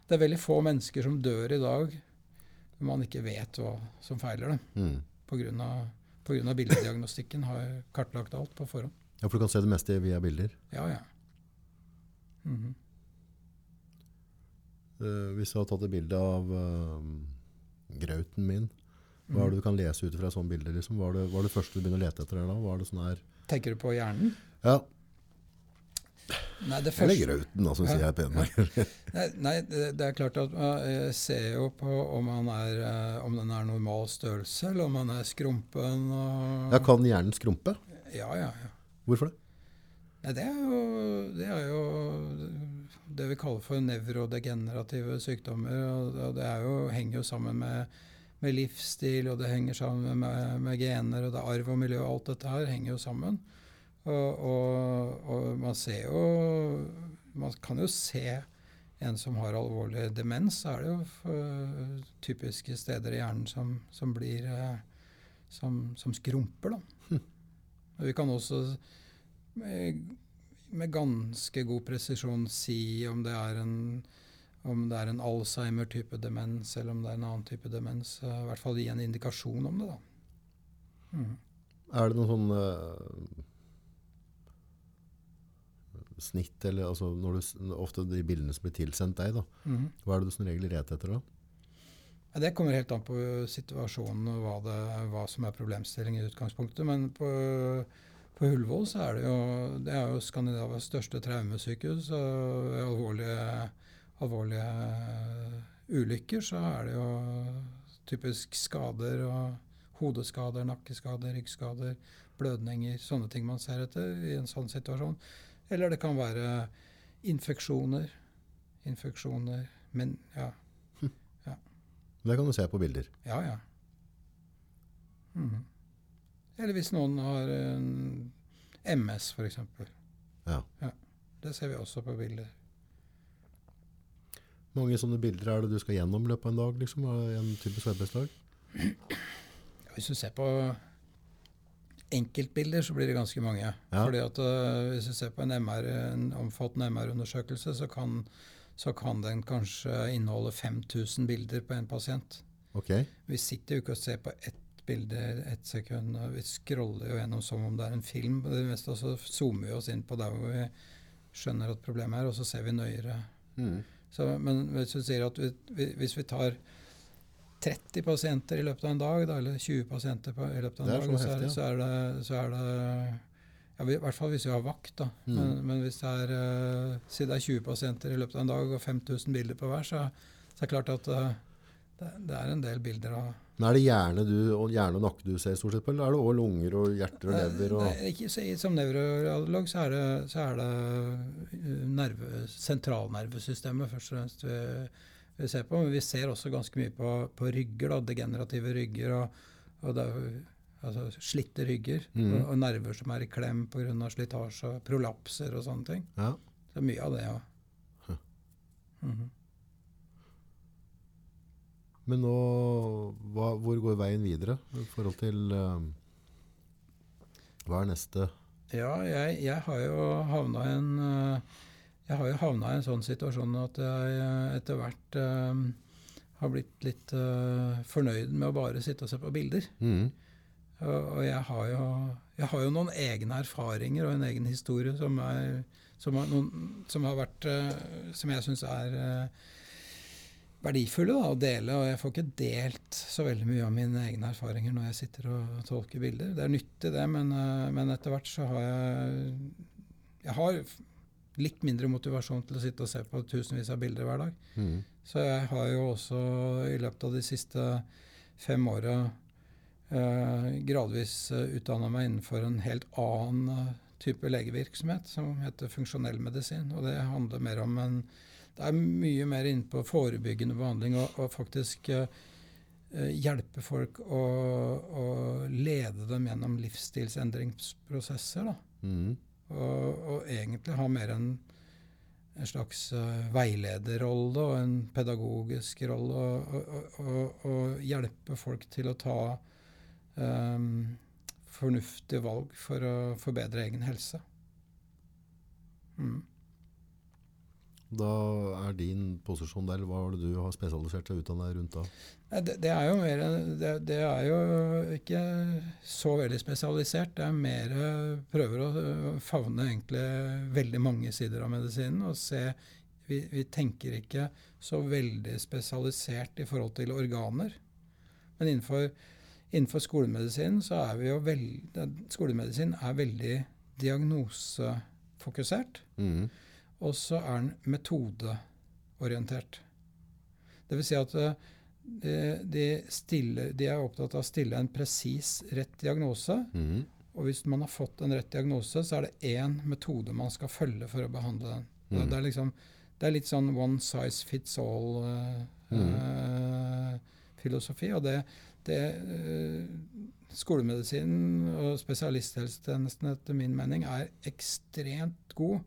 det, er veldig, få mennesker som dør i dag når man ikke vet hva som feiler dem. Mm. Pga. bildediagnostikken har kartlagt alt på forhånd. Ja, For du kan se det meste via bilder? Ja, ja. Mm -hmm. uh, hvis du har tatt et bilde av uh, grauten min, hva er det mhm. du kan lese ut fra et sånt bilde? Liksom? Hva, er det, hva er det første du begynner å lete etter der da? Hva er det sånn her? Tenker du på hjernen? Ja. Nei, det første, Eller grauten, da, som ja. sier jeg penere. [LAUGHS] nei, nei det, det, er klart at jeg ser jo på om, er, eh, om den er normal størrelse, eller om den er skrumpen. Og... Ja, Kan hjernen skrumpe? Ja, ja, ja. Hvorfor det? Nei, det er, jo, det er jo det vi kaller for nevrodegenerative sykdommer. og Det jo, henger jo sammen med, med, livsstil, og det henger sammen med, med, gener, og det er arv og miljø. Alt dette her henger jo sammen. Og, og, og, man ser jo Man kan jo se en som har alvorlig demens, så er det jo typiske steder i hjernen som, som blir eh, som, som skrumper. da. [LAUGHS] Vi kan også med, ganske god presisjon si om det er en, om det en Alzheimer-type demens, eller om det er en annen type demens. I hvert fall gi en indikasjon om det. da. Mm. Er det noen sånn uh, snitt, eller altså når du, ofte de bildene som blir tilsendt deg, da, mm. hva er det du som regel leter etter da? Det kommer helt an på situasjonen og hva, det, hva som er problemstillingen i utgangspunktet. Men på på Ullevål så er det jo det er jo Skandinavias største traumesykehus. og Ved alvorlige, alvorlige ulykker så er det jo typisk skader og hodeskader, nakkeskader, ryggskader, blødninger, sånne ting man ser etter i en sånn situasjon. Eller det kan være infeksjoner. Infeksjoner Men ja. ja. Det kan du se på bilder? Ja, ja. Mm -hmm. Eller hvis noen har en MS, f.eks. Ja. ja. Det ser vi også på bilder. Mange sånne bilder er det du skal gjennom løpet av en dag? Liksom, en typisk arbeidsdag? Hvis du ser på enkeltbilder, så blir det ganske mange. Ja. Fordi at uh, Hvis du ser på en, MR, en omfattende MR-undersøkelse, så kan, så kan den kanskje inneholde 5000 bilder på en pasient. Okay. Vi sitter jo ikke og ser på ett bilde ett sekund. og Vi scroller jo gjennom som om det er en film. på det meste, Og så zoomer vi oss inn på der hvor vi skjønner at problemet er, og så ser vi nøyere. Mm. Så, men hvis du sier at vi, vi, hvis vi tar 30 pasienter i løpet av en dag, da, eller 20 pasienter på, i løpet av en dag, så er, så er det, så er det ja, I hvert fall hvis vi har vakt. da. Mm. Men, men hvis det er uh, si det er 20 pasienter i løpet av en dag og 5000 bilder på hver, så, så er det klart at uh, det, det er en del bilder av Men er det hjerne, du, og hjerne og nakke du ser stort sett på, eller er det også lunger og hjerter og lever? Og... Nei, ikke, Som nevroradiolog så er det, så er det uh, nerve, sentralnervesystemet først og fremst vi, vi ser på. Men vi ser også ganske mye på, på rygger, da, degenerative rygger. og, og det er, altså Slitte rygger mm. og, og nerver som er i klem pga. slitasje, prolapser og sånne ting. Ja. Så mye av det, ja. Huh. Mhm. Men nå, hva, hvor går veien videre i forhold til eh, Hva er neste Ja, jeg, jeg har jo havna i en eh, Jeg har jo havna i en sånn situasjon at jeg eh, etter hvert eh, har blitt litt uh, fornøyd med å bare sitte og se på bilder. Mm. Og, og jeg, har jo, jeg har jo noen egne erfaringer og en egen historie som, er, som, er noen, som har vært uh, Som jeg syns er eh, verdifulle da, å dele. Og jeg får ikke delt så veldig mye av mine egne erfaringer når jeg sitter og tolker bilder. Det er nyttig, det, men, eh, men etter hvert så har jeg Jeg har litt mindre motivasjon til å sitte og se på tusenvis av bilder hver dag. Mm. Så jeg har jo også i løpet av de siste fem åra eh, gradvis uh, utdanna meg innenfor en helt annen eh, type legevirksomhet, som heter funksjonell medisin. Og det handler mer om en Det er mye mer inne på forebyggende behandling og, og faktisk eh, hjelpe folk å, å lede dem gjennom livsstilsendringsprosesser. da. Mhm. Og, og egentlig ha mer en, en slags uh, veilederrolle og en pedagogisk rolle. Og, og, og, og hjelpe folk til å ta um, fornuftige valg for å forbedre egen helse. Mm. Da er din posisjon der, hva er det du har spesialisert deg utdannet rundt da? Det, det er jo mer det, det er jo ikke så veldig spesialisert. Det er mer prøver å favne egentlig veldig mange sider av medisinen og se vi, vi tenker ikke så veldig spesialisert i forhold til organer. Men innenfor, innenfor skolemedisin så er vi jo veldig Skolemedisin er veldig diagnosefokusert. Mhm. Og så er den metodeorientert. Det vil si at eh, de, stiller, de er opptatt av å stille en presis, rett diagnose. Mm. Og hvis man har fått en rett diagnose, så er det én metode man skal følge for å behandle den. Det, Mhm. det, er, liksom, det er litt sånn one size fits all-filosofi. og det, det uh, Skolemedisinen og spesialisthelsetjenesten etter min mening er ekstremt god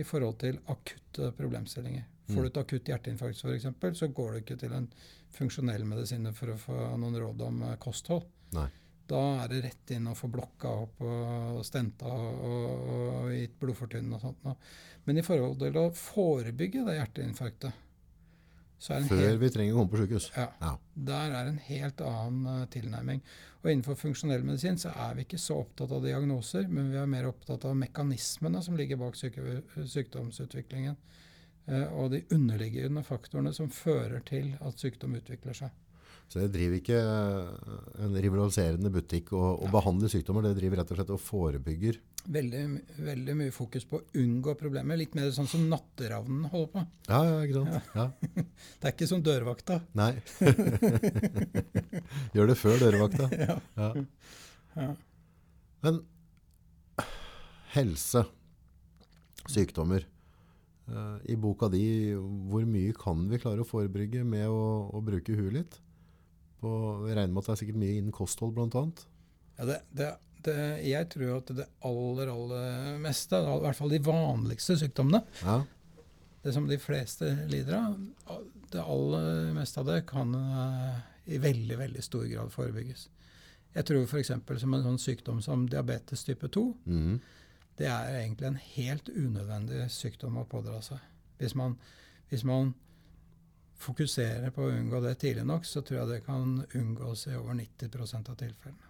i forhold til akutte problemstillinger. Får Mm. du et akutt hjerteinfarkt f.eks., så går du ikke til en funksjonell medisiner for å få noen råd om eh, kosthold. Nei. Da er det rett inn å få blokka opp og stenta og gitt blodfortynnende og sånt. Men i forhold til å forebygge det hjerteinfarktet, så er det en Før helt vi trenger å komme på sykehus. ja, Ja. Der er en helt annen eh, tilnærming. Og innenfor funksjonell medisin så er vi ikke så opptatt av diagnoser, men vi er mer opptatt av mekanismene som ligger bak sykdomsutviklingen. eh, og de underliggende faktorene som fører til at sykdom utvikler seg. Så det driver ikke eh, en rivaliserende butikk og, og behandler sykdommer, det driver rett og slett og forebygger. Veldig, veldig mye fokus på å unngå problemer. Litt mer sånn som natteravnen holder på. Ja, ja, ikke sant? Ja. [LAUGHS] Det er ikke som dørvakta. Nei. [LAUGHS] Gjør det før dørvakta. [LAUGHS] Ja. Ja. Men helse, sykdommer. Eh, I boka di, hvor mye kan vi klare å forebygge med å, å bruke huet litt? På, jeg regner med at det er sikkert mye innen kosthold blant annet. Ja, det, det, det, jeg tror at det aller, aller meste, i hvert fall de vanligste sykdommene, Ja. det som de fleste lider av, det aller meste av det kan eh, i veldig, veldig stor grad forebygges. Jeg tror f.eks. som en sånn sykdom som diabetes type 2, mm. det er egentlig en helt unødvendig sykdom å pådra seg. Hvis man, hvis man fokuserer på å unngå det tidlig nok, så tror jeg det kan unngås i over 90% av tilfellene.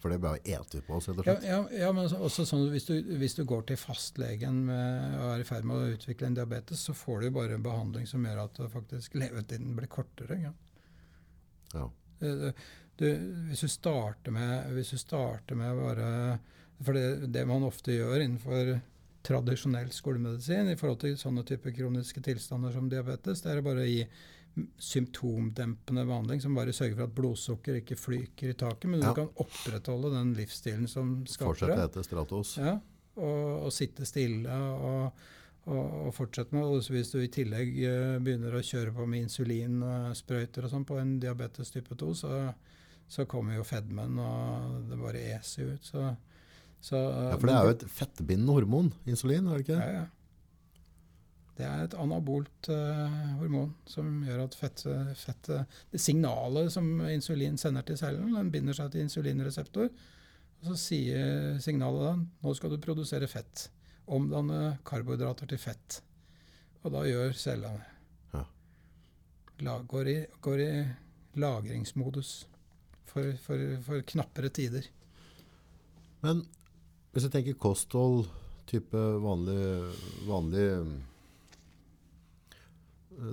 For det bare eter på oss, rett og Ja, slett. ja, ja men også sånn, hvis, du, hvis du går til fastlegen med, og er i ferd med å utvikle en diabetes, så får du jo bare en behandling som gjør at faktisk levetiden blir kortere. Ja. Ja. Du, du, hvis, du starter med, hvis du starter med bare For det, det man ofte gjør innenfor tradisjonell skolemedisin i forhold til sånne typer kroniske tilstander som diabetes, det er å bare gi symptomdempende behandling som bare sørger for at blodsukker ikke flyker i taket, men Ja. du kan opprettholde den livsstilen som skaper Fortsette det. etter Stratos. Ja, og, og sitte stille og, og, og fortsette med det. Hvis du i tillegg eh, begynner å kjøre på med insulinsprøyter og sånn på en diabetes type 2, så, så kommer jo fedmen, og det bare eser ut. Så, så, Ja, for det er jo et fettbindende hormon, insulin, er det ikke? ja, ja. Det er et anabolt eh, hormon som gjør at fett, fett Det signalet som insulin sender til cellen, den binder seg til insulinreseptor. Og så sier signalet da nå skal du produsere fett. Omdanne karbohydrater til fett. Og da gjør cella det. Ja. Går, i, går i lagringsmodus for, for, for knappere tider. Men hvis jeg tenker kosthold, type vanlig, vanlig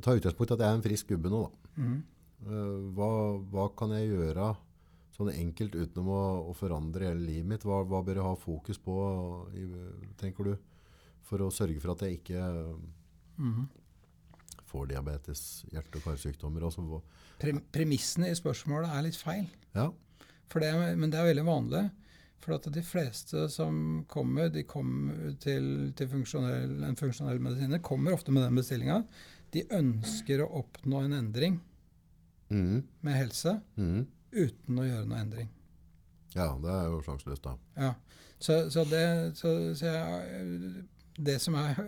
Ta utgangspunkt i at jeg er en frisk gubbe nå. Da. Eh, Hva, hva kan jeg gjøre sånn enkelt utenom å, å forandre hele livet mitt? Hva, hva bør jeg ha fokus på, tenker du, for å sørge for at jeg ikke mm. får diabetes, hjerte- og karsykdommer? Altså, Pre premissene i spørsmålet er litt feil. ja, For det, men det er veldig vanlig. For at de fleste som kommer, de kommer til, til funksjonell, en funksjonell medisiner, kommer ofte med den bestillinga. De ønsker å oppnå en endring mm. med helse mm. uten å gjøre noe endring. ja det er jo sjanseløst, da. Ja. Så, så, det, så, så jeg, det som er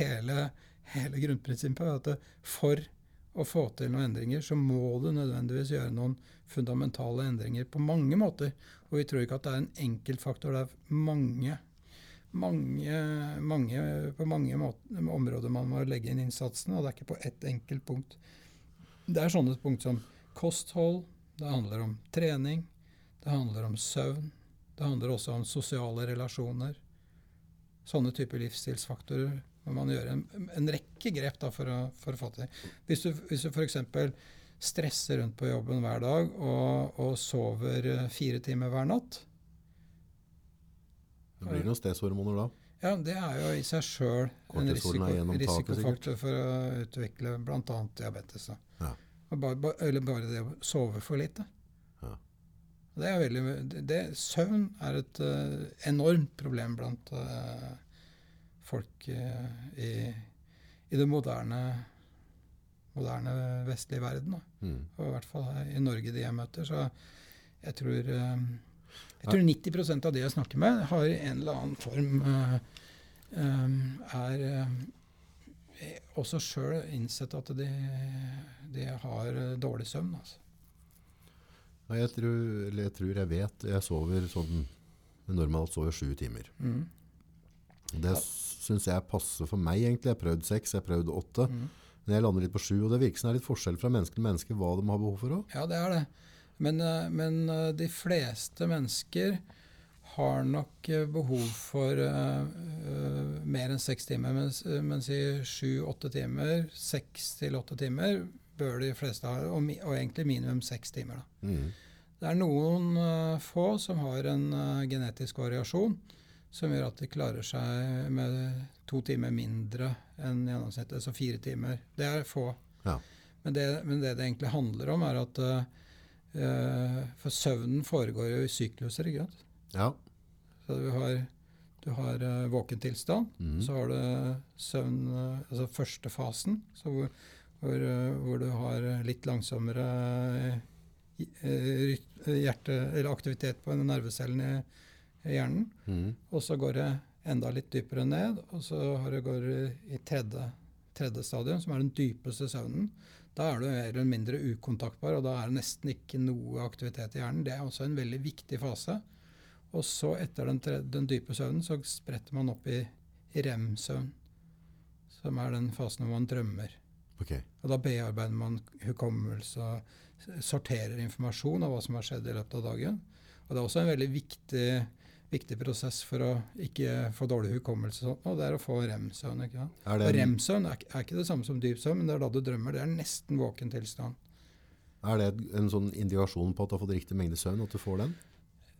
hele, hele grunnprinsippet, er at det, for å få til noen endringer, så må du nødvendigvis gjøre noen fundamentale endringer på mange måter. Og vi tror ikke at det er en enkeltfaktor. Det er mange, mange, mange på mange måter, områder man må legge inn innsatsen, og det er ikke på ett enkelt punkt. Det er sånne punkt som kosthold, det handler om trening, det handler om søvn, det handler også om sosiale relasjoner. Sånne typer livsstilsfaktorer må man gjøre en, en rekke grep da, for, å, for å få til. Hvis du, hvis du f.eks. stresser rundt på jobben hver dag og, og sover eh, fire timer hver natt, Det blir noen steshormoner da. ja, det er jo i seg sjøl en risiko, risikofaktor for å utvikle bl.a. diabetes. Ja. Bare, eller bare det å sove for lite. Ja. Det er veldig, det, søvn er et uh, enormt problem blant uh, folk uh, i, i det moderne, moderne vestlige verden. Mhm. Og i hvert fall i Norge, de jeg møter. Så jeg tror, jeg tror 90% av de jeg snakker med, har en eller annen form eh, eh, er eh, også sjøl innsett at de, de har dårlig søvn. Altså. Ja, jeg, tror, eller jeg tror jeg vet Jeg sover sånn Normalt sover sju timer. Mm. Det Ja. syns jeg passer for meg, egentlig. Jeg har prøvd seks, jeg har prøvd åtte. Mm. Men jeg lander litt på sju. Og det virker som det er litt forskjell fra menneske til menneske hva de har behov for òg. Ja, det er det. Men, eh, men eh, de fleste mennesker har nok eh, behov for uh, mer enn seks timer. Mens, mens i sju-åtte timer, seks til åtte timer, bør de fleste ha. Og, og egentlig minimum seks timer. Mm. Det er noen uh, få som har en uh, genetisk variasjon som gjør at de klarer seg med to timer mindre enn gjennomsnittet, så fire timer. Det er få. Ja. Men, det, men det det egentlig handler om, er at For søvnen foregår jo i sykluser, ikke sant. Ja. Så du har, du har eh, våken tilstand, Mhm. så har du søvn eh, Altså første fasen, så hvor, hvor, eh, hvor du har litt langsommere eh, eh, hjerte, eller aktivitet på nervecellene i, i hjernen. Mm. Og så går det enda litt dypere ned, og så har det går du i tredje, tredje stadium, som er den dypeste søvnen. Da er du mer eller mindre ukontaktbar, og da er det nesten ikke noe aktivitet i hjernen. Det er også en veldig viktig fase. Og så, etter den, den dype søvnen, så spretter man opp i, i rem-søvn. som er den fasen hvor man drømmer. Okay. Og da bearbeider man hukommelse og sorterer informasjon av hva som har skjedd i løpet av dagen. Og det er også en veldig viktig, viktig prosess for å ikke få dårlig hukommelse, og sånt, og det er å få rem-søvn. Og rem-søvn er, er ikke det samme som dyp søvn, men det er da du drømmer. Det er nesten våken tilstand. er det en sånn indikasjon på at du har fått riktig mengde søvn, at du får den?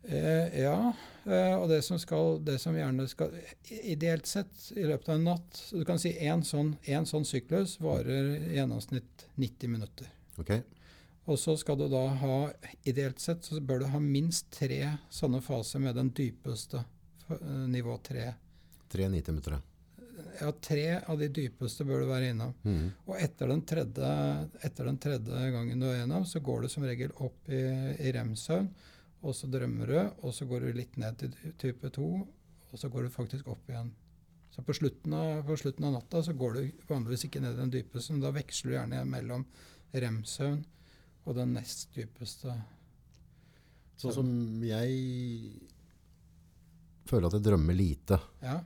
Eh, ja, eh, og det som, skal, det som gjerne skal Ideelt sett i løpet av en natt så Du kan si én sånn, en sånn syklus varer i gjennomsnitt 90 minutter. Ok. Og så skal du da ha Ideelt sett så bør du ha minst tre sånne faser med den dypeste eh, nivå tre. Tre 90-minutter. Ja, tre av de dypeste bør du være innom. Mm. Og etter den tredje, etter den tredje gangen du er innom, så går du som regel opp i, i rem-søvn, og så drømmer du, og så går du litt ned til type to, og så går du faktisk opp igjen. Så på slutten av, på slutten av natta så går du vanligvis ikke ned i den dypeste, men da veksler du gjerne mellom rem-søvn og den nest dypeste. Sånn som jeg føler at jeg drømmer lite. Ja,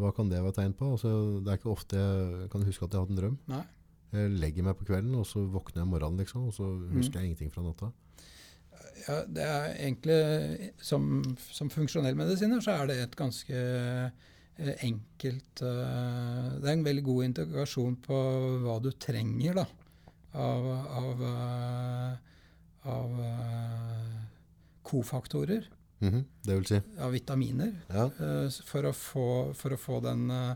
Hva kan det være tegn på? Altså, det er ikke ofte jeg kan huske at jeg har hatt en drøm. nei. Jeg legger meg på kvelden, og så våkner jeg om morgenen, liksom, og så husker jeg ingenting fra natta. Ja, det er egentlig Som, som funksjonell medisiner så er det et ganske eh, enkelt eh, Det er en veldig god integrasjon på hva du trenger da, av, av, eh, av kofaktorer. kofaktorer, -hmm. Det vil si. av vitaminer, Ja. eh, for, å få, for å få den eh,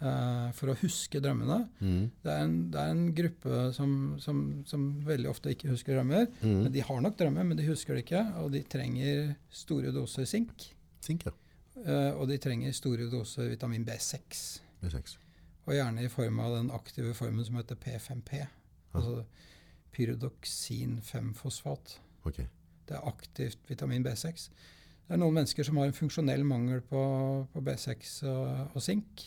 eh, For å huske drømmene. Mm. Det er en, det er en gruppe som, som, som veldig ofte ikke husker drømmer. Men Mhm. de har nok drømmer, men de husker det ikke. Og de trenger store doser sink. Sink, ja. eh, Og de trenger store doser vitamin B6. B6. Og gjerne i form av den aktive formen som heter P5P. Altså pyrodoksin 5-fosfat. Ok. Det er aktivt vitamin B6. Det er noen mennesker som har en funksjonell mangel på, på B6 og, og sink.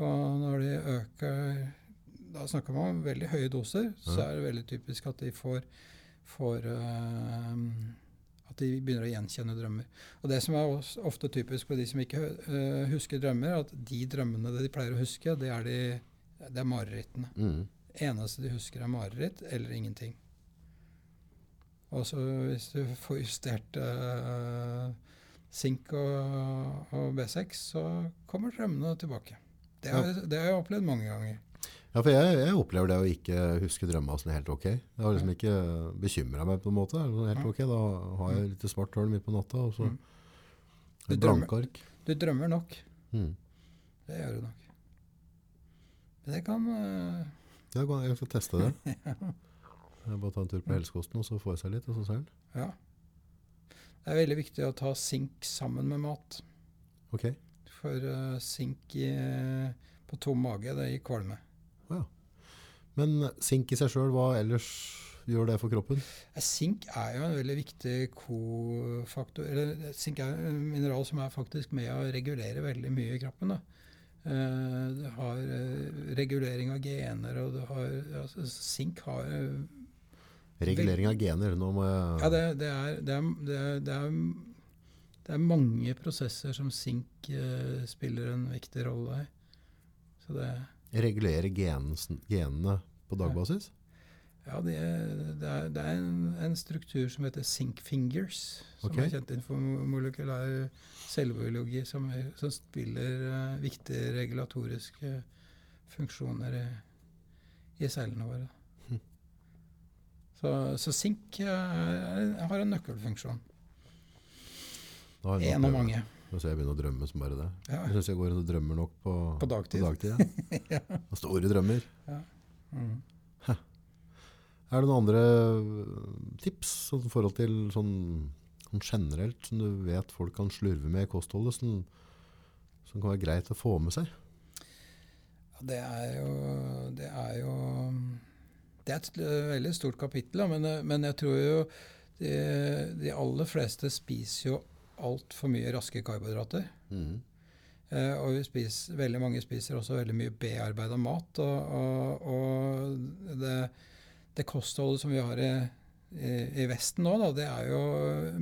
Og når de øker Da snakker man om veldig høye doser. Så er det veldig typisk at de får, får uh, At de begynner å gjenkjenne drømmer. Og det som er også ofte typisk for de som ikke uh, husker drømmer, at de drømmene de pleier å huske, det er, de, det er marerittene. Mhm. Eneste de husker, er mareritt eller ingenting. Og så hvis du får justert eh, sink og, og B6, så kommer drømmene tilbake. Det har, det har jeg opplevd mange ganger. Ja, for jeg, jeg opplever det å ikke huske drømma som helt ok. Jeg har liksom ikke bekymra meg på en måte. Helt ok, Da har jeg litt svart tårn midt på natta, og så Mm. blanke ark. Du drømmer nok. Mm. Det gjør du nok. Men det kan eh, Ja, jeg skal teste det. [LAUGHS] Jeg bare ta en tur på helsekosten, og så får jeg seg litt, og så ser den. Ja. Det er veldig viktig å ta sink sammen med mat. Ok. For uh, sink i, på tom mage, det gir kvalme. Men sink i seg sjøl, hva ellers gjør det for kroppen? Eh, Sink er jo en veldig viktig kofaktor. Eller eh, sink er et mineral som er faktisk med å regulere veldig mye i kroppen. Da. Eh, du har eh, regulering av gener, og du har altså, Sink har eh, Regulering av gener. Nå må jeg Ja, det, det, er, det, er, det, er, det, er, det mange prosesser som sink spiller en viktig rolle i. Så det regulere genene på dagbasis. Ja, det, er- det er, det er en, en struktur som heter Sink Fingers, som okay. er kjent innenfor molekylær cellebiologi, som, som spiller uh, viktige regulatoriske funksjoner i, i cellene våre. Hm. Så, så sink eh, er, har en nøkkelfunksjon. En av mange. Nå ser jeg begynner å drømme som bare det. Ja. Jeg syns jeg går og drømmer nok på, På dagtid. På dagtid ja. [LAUGHS] Og Store drømmer. Mm. Er det noen andre tips tips sånn, i forhold til sånn, sånn generelt som du vet folk kan slurve med i kostholdet, som, som kan være greit å få med seg? Ja, Det er jo Det er jo Det er et eh, veldig stort kapittel, men, eh, men jeg tror jo de, de aller fleste spiser jo altfor mye raske karbohydrater. Mm. Eh, og vi spiser, veldig mange spiser også veldig mye bearbeida mat. Og, og, og det, det kostholdet som vi har i, i, Vesten nå, da, det er jo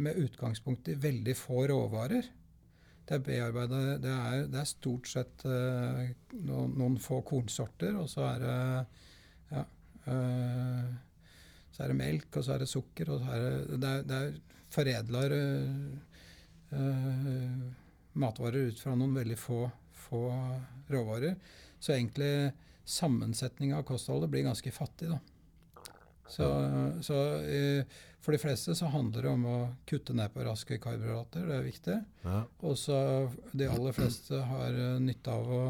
med utgangspunkt i veldig få råvarer. Det er bearbeida det, det er stort sett uh, noen, noen få kornsorter, og så er det ja, uh, så er det melk, og så er det sukker, og så er det Det er, det er foredla matvarer ut fra noen veldig få, få råvarer. Så egentlig sammensetninga av kostholdet blir ganske fattig, da. Så, så eh, for de fleste så handler det om å kutte ned på raske karbohydrater, det er viktig. Ja. Og så de aller fleste har eh, nytte av å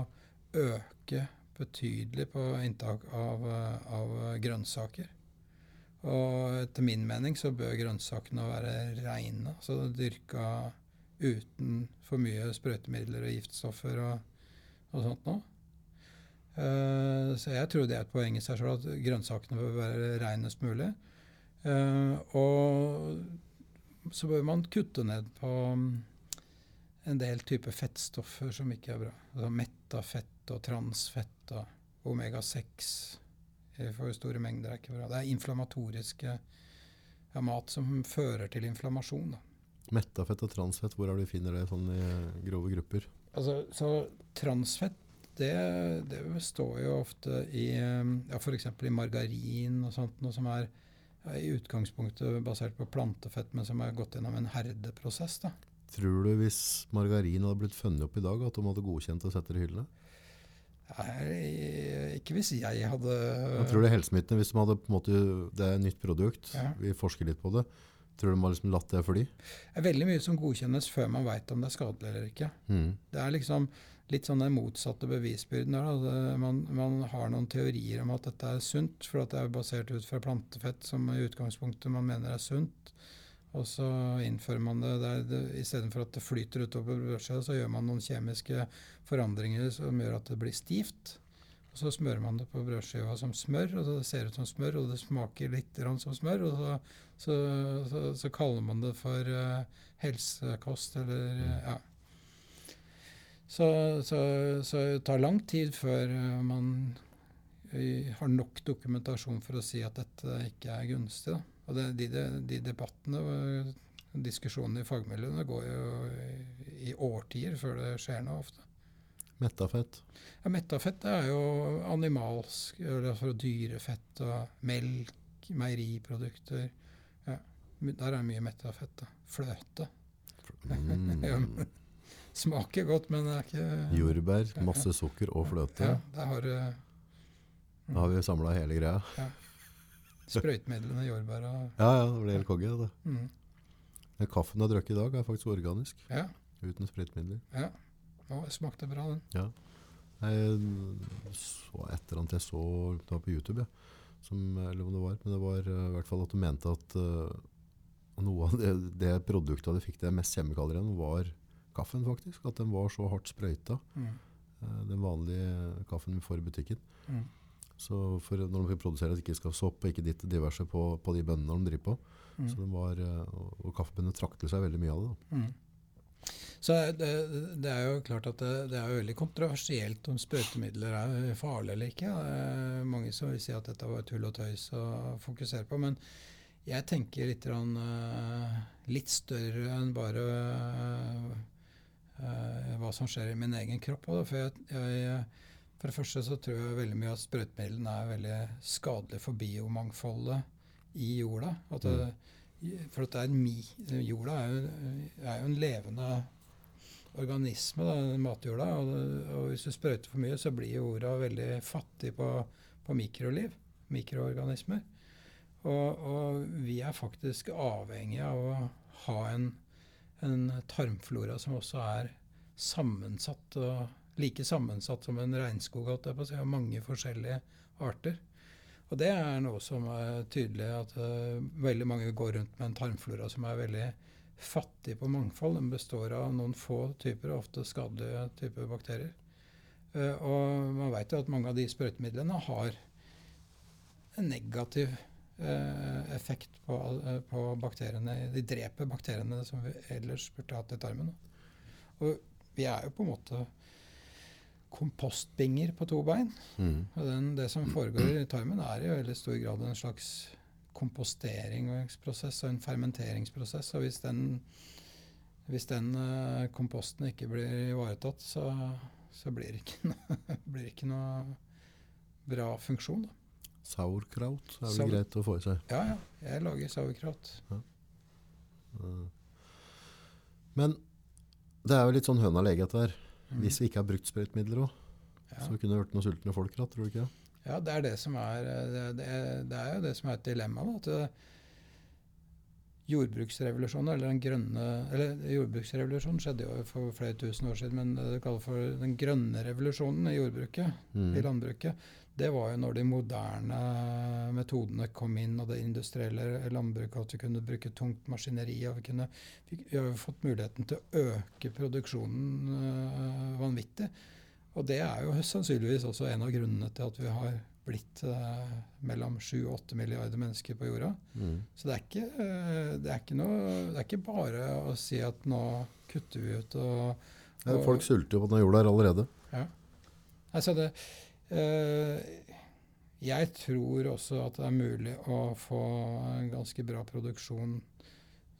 øke betydelig på inntak av, eh, av grønnsaker. Og etter min mening så bør grønnsakene være reine, altså dyrka uten for mye sprøytemidler og giftstoffer og, og sånt noe. Eh, så jeg tror det er et poeng i seg selv at grønnsakene bør være reinest mulig. Eh, og så bør man kutte ned på mm, en del typer fettstoffer som ikke er bra. Altså Mettafett og transfett og omega-6 i for store mengder er ikke bra. Det er inflammatoriske ja, mat som fører til inflammasjon. Da. Mettafett og transfett, hvor er det du finner det sånn i grove grupper? Altså, så transfett det, det består jo ofte i um, ja, f.eks. i margarin og sånt, noe som er ja, i utgangspunktet basert på plantefett, men som har gått gjennom en herdeprosess. da. Tror du hvis margarin hadde blitt funnet opp i dag, at de hadde godkjent å sette det i hyllene? Nei, ikke hvis jeg hadde Jeg tror det er helsemytene, hvis de hadde på en måte, det er et nytt produkt, Ja. vi forsker litt på det, tror du de har liksom latt det fly? Det er veldig mye som godkjennes før man veit om det er skadelig eller ikke. Mm. Det er liksom litt sånn den motsatte bevisbyrden. Der, da. Man, man har noen teorier om at dette er sunt, for at det er basert ut fra plantefett som i utgangspunktet man mener er sunt. Og så innfører man det, der er det Istedenfor at det flyter utover brødskiva, så gjør man noen kjemiske forandringer som gjør at det blir stivt. Og så smører man det på brødskiva som smør, og det ser ut som smør, og det smaker litt som smør. Og så, så, så, så kaller man det for uh, helsekost, eller uh, ja. Så, så, så det tar lang tid før eh, man eh, har nok dokumentasjon for å si at dette ikke er gunstig. Da. Og det, de, de, de debattene og diskusjonene i fagmiljøene går jo i, årtier før det skjer noe ofte. Mettafett. Ja, Mettafett er jo animalsk, eller altså dyrefett og melk, meieriprodukter. Ja, der er mye mettafett. da. Fløte. Mm. [LAUGHS] Smaker godt, men det er ikke Jordbær, masse sukker og fløte. Ja, der har uh, Da har vi samla hele greia. sprøytemidlene jordbær og Ja, ja, det ble helt konge. Det. mm, Den kaffen du har drukket i dag, er faktisk organisk. Ja. Uten sprøytemidler. ja. Å, det smakte bra, den. Ja. Jeg så et eller annet jeg så det var på YouTube, ja. Som, eller om det var, men det var eh, i hvert fall at du mente at uh, noe av det, det produktet de fikk det mest kjemikalier igjen, var kaffen faktisk. At den var så hardt sprøyta. Mm. eh, Den vanlige kaffen vi får i butikken. Mm. Så for når de produserer at det ikke skal sopp og ikke ditt diverse på, på de bøndene de driver på. Mm. Så den var, eh, og, kaffebøndene trakk til seg veldig mye av det. Da. Mm. Så det, det er jo klart at det, det er jo veldig kontroversielt om sprøytemidler er farlige eller ikke. Mange som vil si at dette var tull og tøys å fokusere på. Men jeg tenker litt, eh, litt større enn bare eh, hva som skjer i min egen kropp. Og For, jeg, jeg, for det første så tror jeg veldig mye at sprøytemidlene er veldig skadelig for biomangfoldet i jorda. At det, for at er mi, jorda er jo, er jo en levende organisme, da, matjorda. Og, og hvis du sprøyter for mye, så blir jorda veldig fattig på, på mikroliv. Mikroorganismer. Og, og vi er faktisk avhengige av å ha en, en tarmflora som også er sammensatt, og like sammensatt som en regnskog, holdt jeg på å si, mange forskjellige arter. Og det er noe som er tydelig, at uh, veldig mange går rundt med en tarmflora som er veldig fattig på mangfold. Den består av noen få typer, ofte skadelige typer bakterier. Uh, og man vet jo at mange av de sprøytemidlene har en negativ effekt på, på, bakteriene. De dreper bakteriene som vi ellers burde hatt i tarmen. Og vi er jo på en måte kompostbinger på to bein. Mm. Og den, det som foregår i tarmen, er i veldig stor grad en slags komposteringsprosess og en fermenteringsprosess. Og hvis den hvis den uh, komposten ikke blir ivaretatt, så, så blir, det ikke noe, [LAUGHS] blir ikke noe bra funksjon. Da. Sauerkraut er vel greit å få i seg. Ja, ja. Jeg lager sauerkraut. Ja. Men det er jo litt sånn høna lege dette her. Mm. Hvis vi ikke har brukt sprøytemidler òg, Ja. så kunne det vært noen sultne folk da, tror du ikke? Ja, det er det som er eh, det, er, det er jo det som er et dilemma. Da, at det, jordbruksrevolusjonen, eller den grønne eller Jordbruksrevolusjonen skjedde jo for flere tusen år siden, men det du kaller for den grønne revolusjonen i jordbruket, Mm. i landbruket, det var jo når de moderne metodene kom inn, og det industrielle landbruket, at vi kunne bruke tungt maskineri. og Vi, kunne, vi, har jo fått muligheten til å øke produksjonen øh, vanvittig. Og det er jo sannsynligvis også en av grunnene til at vi har blitt øh, mellom 7 og 8 milliarder mennesker på jorda. Mm. Så det er, ikke, øh, det, er ikke noe, det er ikke bare å si at nå kutter vi ut og, Ja, folk sulter jo på denne jorda her allerede. Altså det Jeg tror også at det er mulig å få en ganske bra produksjon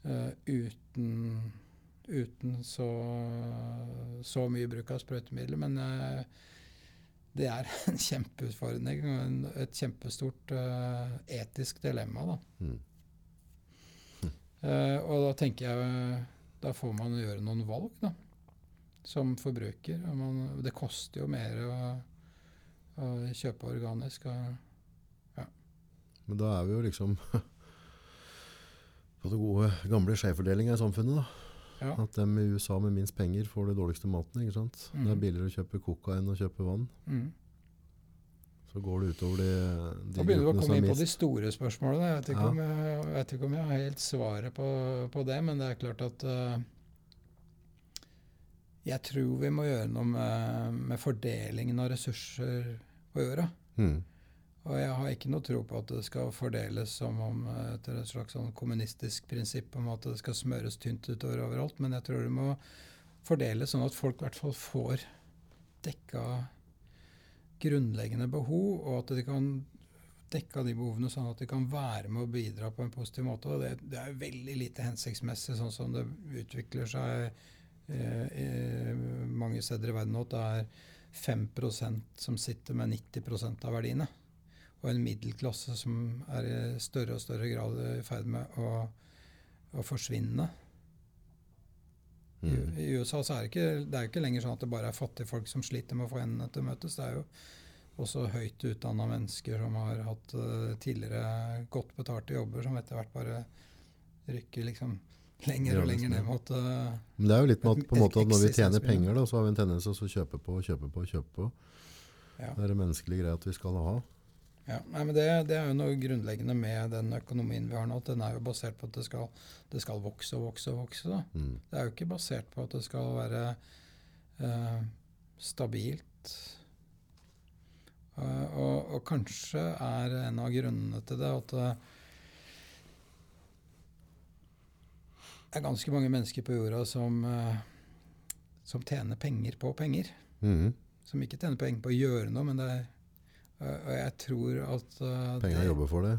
eh, uten, uten så, så mye bruk av sprøytemidler. Men eh, det er [LAUGHS] en kjempeutfordring og et kjempestort eh, etisk dilemma. Da. Mm. Eh, og da tenker jeg Da får man gjøre noen valg, da. Som forbruker. Man, det koster jo mer å, å kjøpe organisk. Og, Men da er vi jo liksom [LAUGHS] på det gode, gamle skjevfordelinga i samfunnet. da. ja. At dem i USA med minst penger får de dårligste maten. ikke sant? Det er billigere å kjøpe coca enn å kjøpe vann. Mm. Så går det utover de, de Da begynner vi å komme inn på de store spørsmålene. Jeg vet ikke, Ja. om, jeg, jeg vet ikke om jeg har helt svaret på, på det, men det er klart at uh, Jeg tror vi må gjøre noe med, med fordelingen av ressurser på jorda. Mm. Og jeg har ikke noe tro på at det skal fordeles som om eh, etter et slags sånn kommunistisk prinsipp om at det skal smøres tynt utover overalt, men jeg tror det må fordeles sånn at folk i hvert fall får dekka grunnleggende behov, og at de kan dekka de behovene sånn at de kan være med og bidra på en positiv måte. Og det, det er veldig lite hensiktsmessig sånn som det utvikler seg eh, i mange steder i verden nå. Det er 5% som sitter med 90% av verdiene. Og en middelklasse som er i større og større grad i ferd med å, å forsvinne. I, Mm. I USA så er det, ikke, det er ikke lenger sånn at det bare er fattige folk som sliter med å få endene til å møtes. Det er jo også høyt utdanna mennesker som har hatt uh, tidligere godt betalte jobber, som etter hvert bare rykker liksom lenger og lenger ned mot uh, Men det er jo litt med at, på en måte at når vi tjener penger, da, så har vi en tendens til å kjøpe på og kjøpe på og kjøpe på. ja. Det er det menneskelige greia at vi skal ha. Ja, nei, men det, det er jo noe grunnleggende med den økonomien vi har nå. at Den er jo basert på at det skal, det skal vokse og vokse og vokse. Mm. Det er jo ikke basert på at det skal være eh, stabilt. Uh, og, og kanskje er en av grunnene til det at det er ganske mange mennesker på jorda som, eh, som tjener penger på penger. Mm. Som ikke tjener penger på å gjøre noe, men det er Og jeg tror at eh, Penga jobber for det.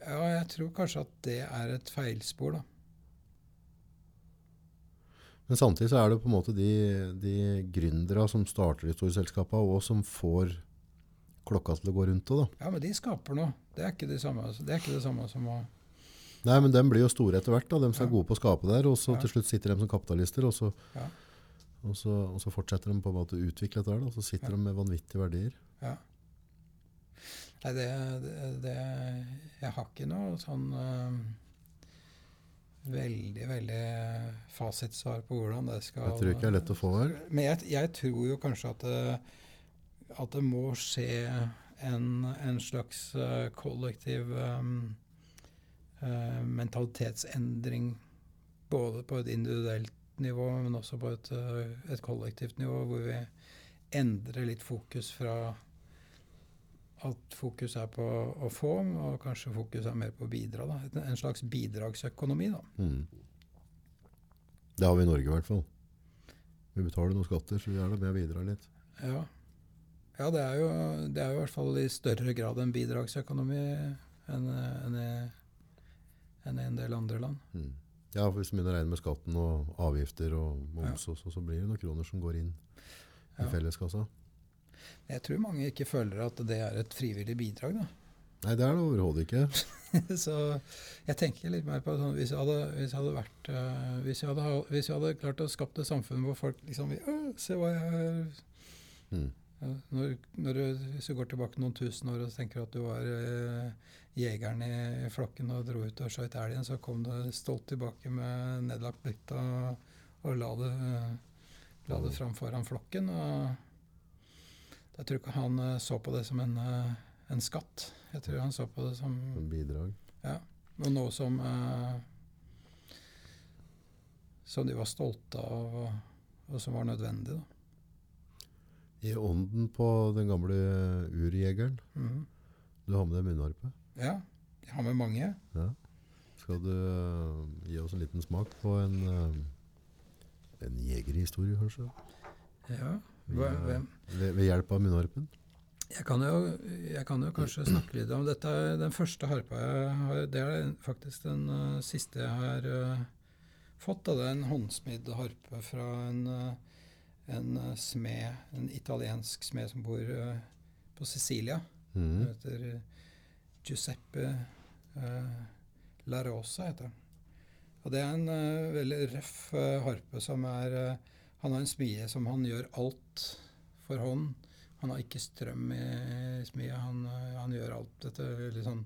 Ja, jeg tror kanskje at det er et feilspor, da. Men samtidig så er det på en måte de, de gründere som starter de store selskapene, og som får klokka til å gå rundt òg, da. Ja, men de skaper noe. Det er ikke det samme, det er ikke det samme som å Nei, men de blir jo store etter hvert. da. De som er gode på å skape der, og så Ja. til slutt sitter de som kapitalister, og så, Ja. og så, og så fortsetter de på en måte å utvikle dette. Og så sitter Ja. de med vanvittige verdier. Ja. Nei, det, det, det Jeg har ikke noe sånn eh, veldig, veldig fasitsvar på hvordan det skal Jeg tror ikke det er lett å få her. Men jeg, jeg tror jo kanskje at det, at det må skje en, en slags eh, kollektiv um, eh, mentalitetsendring. Både på et individuelt nivå, men også på et, eh, et kollektivt nivå, hvor vi endrer litt fokus fra at fokus er på å få, og kanskje fokus er mer på å bidra. Da. En slags bidragsøkonomi, da. Mm. Det har vi i Norge i hvert fall. Vi betaler noen skatter, så vi er da med og bidrar litt. Ja, ja det, er jo, det er jo i hvert fall i større grad en bidragsøkonomi enn enn i, enn i en del andre land. Mm. Ja, for hvis du begynner å regne med skatten og avgifter og moms, også, så blir det noen kroner som går inn i Ja. felleskassa. Jeg tror mange ikke føler at det er et frivillig bidrag. da. Nei, det er det overhodet ikke. [LAUGHS] Så jeg tenker litt mer på sånn, hvis jeg hadde, hvis jeg hadde vært eh, hvis, jeg hadde, hvis jeg hadde klart å skape et samfunn hvor folk liksom «Å, Se hva jeg har Mm. Ja, når, når du, Hvis du går tilbake noen tusen år og tenker at du var eh, jegeren i, flokken og dro ut og skjøt elgen, så kom du stolt tilbake med nedlagt blikk og, og la det, la det fram foran flokken. og Jeg tror ikke han eh, så på det som en, eh, en skatt. Jeg tror han så på det som En bidrag. og noe som eh, Som de var stolte av, og, og som var nødvendig. Da. I ånden på den gamle urjegeren, Mm. du har med deg munnharpe. Ja, jeg har med mange. Ja. Skal du øh, gi oss en liten smak på en, øh, en jegerhistorie, kanskje? Ja, hva, ved, hvem? Ved, ved hjelp av munnharpen? Jeg kan, jo, jeg kan jo kanskje snakke litt om dette. Den første harpa jeg har, det er faktisk den uh, siste jeg har eh, fått. Da. Det er en håndsmidd harpe fra en, eh, en eh, smed, en italiensk smed som bor eh, på Sicilia. Han Mhm. heter Giuseppe eh, La Rosa, heter han. Og det er en uh, veldig røff uh, harpe som er uh, Han har en smie som han gjør alt for hånd. Han har ikke strøm i smia. Han, han gjør alt dette veldig sånn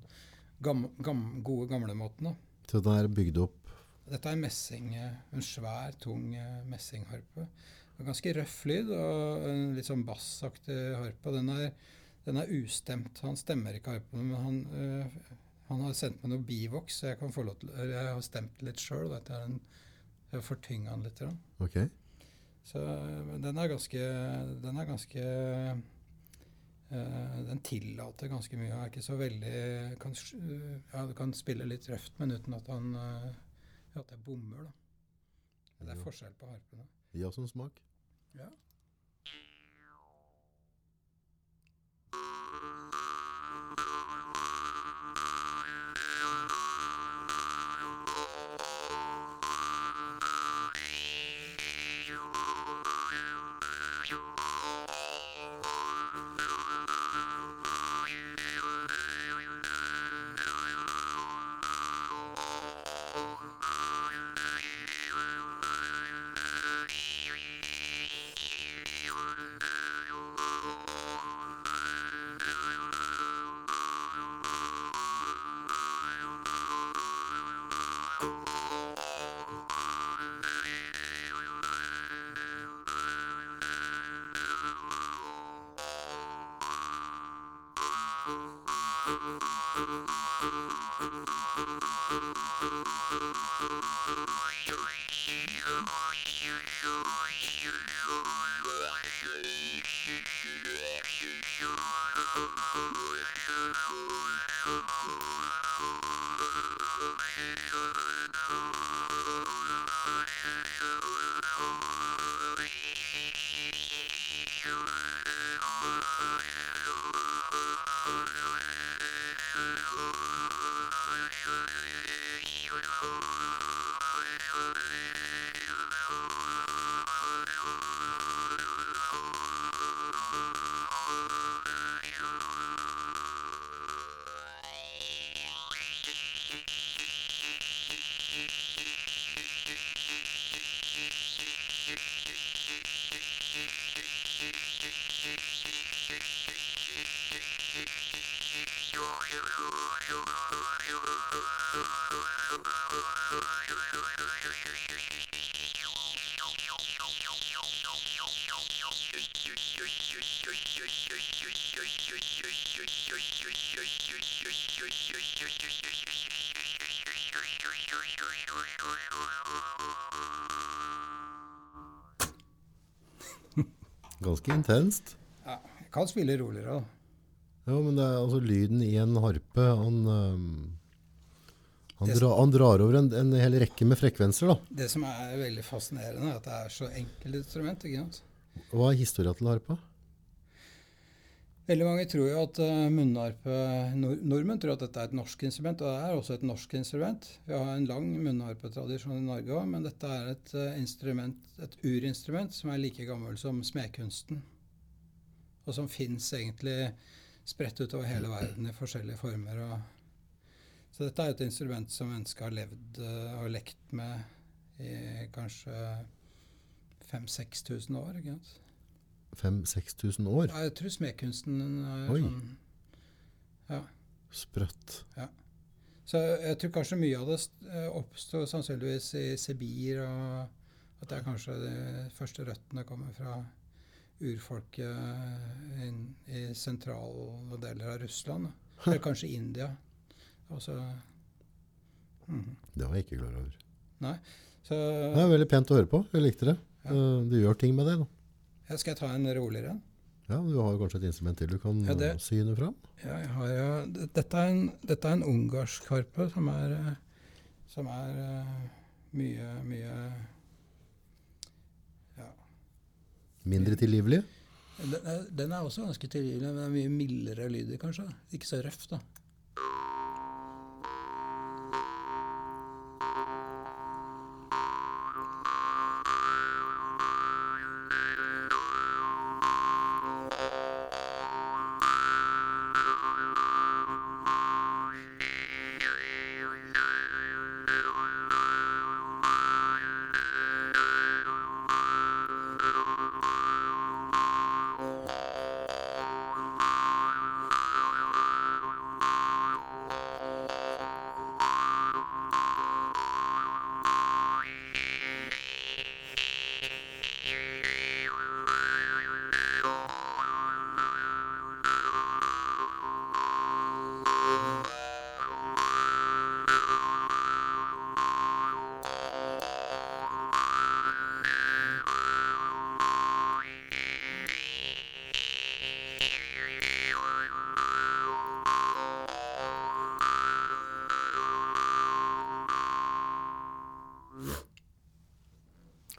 gam, gam, gode gamlemåten. Så den er bygd opp Dette er messing, en svær, tung messingharpe. Ganske røff lyd og en litt sånn bassaktig harpe. Den er, den er ustemt. Han stemmer ikke harpen, men han, øh, han har sendt meg noe bivoks, så jeg kan få lov til Jeg har stemt litt sjøl. Jeg har fortynga den litt. Okay. Så den er ganske Den er ganske eh, Den tillater ganske mye. Er ikke så veldig kan, eh, Ja, du kan spille litt røft, men uten at han eh, At det bommer, da. Det er forskjell på harpene. Gi oss en smak. Ja. Thank you. Ganske intenst. ja. Jeg kan spille roligere, da. Ja, men det er altså lyden i en harpe Han, um, han, dra, han drar over en, en hel rekke med frekvenser. da. Det som er veldig fascinerende, er at det er så enkelt instrument. ikke sant? Hva er historia til harpa? Veldig mange tror jo at uh, munnharpe nord Nordmenn tror at dette er et norsk instrument, og det er også et norsk instrument. Vi har en lang munnharpetradisjon i Norge òg, men dette er et uh, instrument, et urinstrument som er like gammel som smedkunsten. Og som fins egentlig spredt utover hele verden i forskjellige former. Så dette er et instrument som mennesket har levd uh, og lekt med i kanskje 5000-6000 år. ikke sant? 5000-6000 år? Ja, jeg tror smedkunsten er Oi. sånn Ja. Sprøtt. Så jeg tror kanskje mye av det eh, sannsynligvis i Sibir, og at det er kanskje de første røttene kommer fra urfolket inn i sentrale deler av Russland. Eller kanskje India. Også, mm. Det var jeg ikke klar over. Så Det er veldig pent å høre på. Jeg likte det. Ja. Du gjør ting med det. da. ja, skal jeg ta en roligere en? Ja, Du har kanskje et instrument til du kan Ja, det- syne fram? Ja, jeg har jo Dette er en, dette er en ungarsk harpe som er, som er eh, mye, mye Ja. Mindre tilgivelig? Den er, den er også ganske tilgivelig, men det er mye mildere lyder, kanskje. Ikke så røff, da.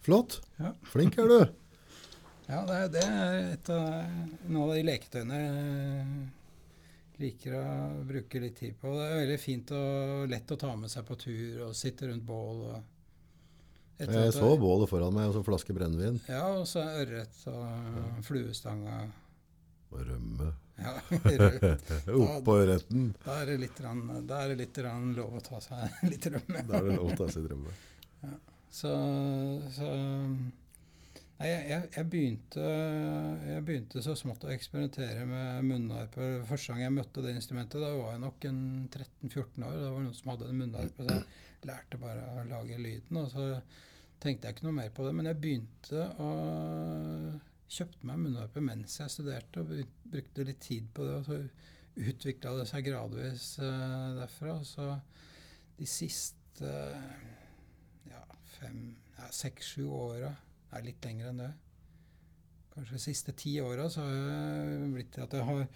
Flott. Ja. Flink er du. Ja, det er, det er et av noen av de leketøyene jeg liker å bruke litt tid på. Det er veldig fint og lett å ta med seg på tur og sitte rundt bål. Jeg så bålet foran meg og så flaske brennevin. Ja, og så ørret og fluestang og Og rømme. ja. [LAUGHS] Oppå ørreten. Da er det litt, rann- da er det litt lov å ta seg [LAUGHS] litt rømme. Da er det lov å ta seg rømme. Så, så Nei, jeg, jeg, begynte, jeg begynte så smått å eksperimentere med munnharpe. Første gang jeg møtte det instrumentet, da var jeg nok en 13-14 år. Da var det noen som hadde en munnharpe, så jeg lærte bare å lage lyden. Og så tenkte jeg ikke noe mer på det. Men jeg begynte å Kjøpte meg munnharpe mens jeg studerte, og brukte litt tid på det. Og så utvikla det seg gradvis uh, derfra. Og så de siste ja, seks-sju åra, er litt lenger enn det. Kanskje de siste ti åra så har jeg blitt til at jeg har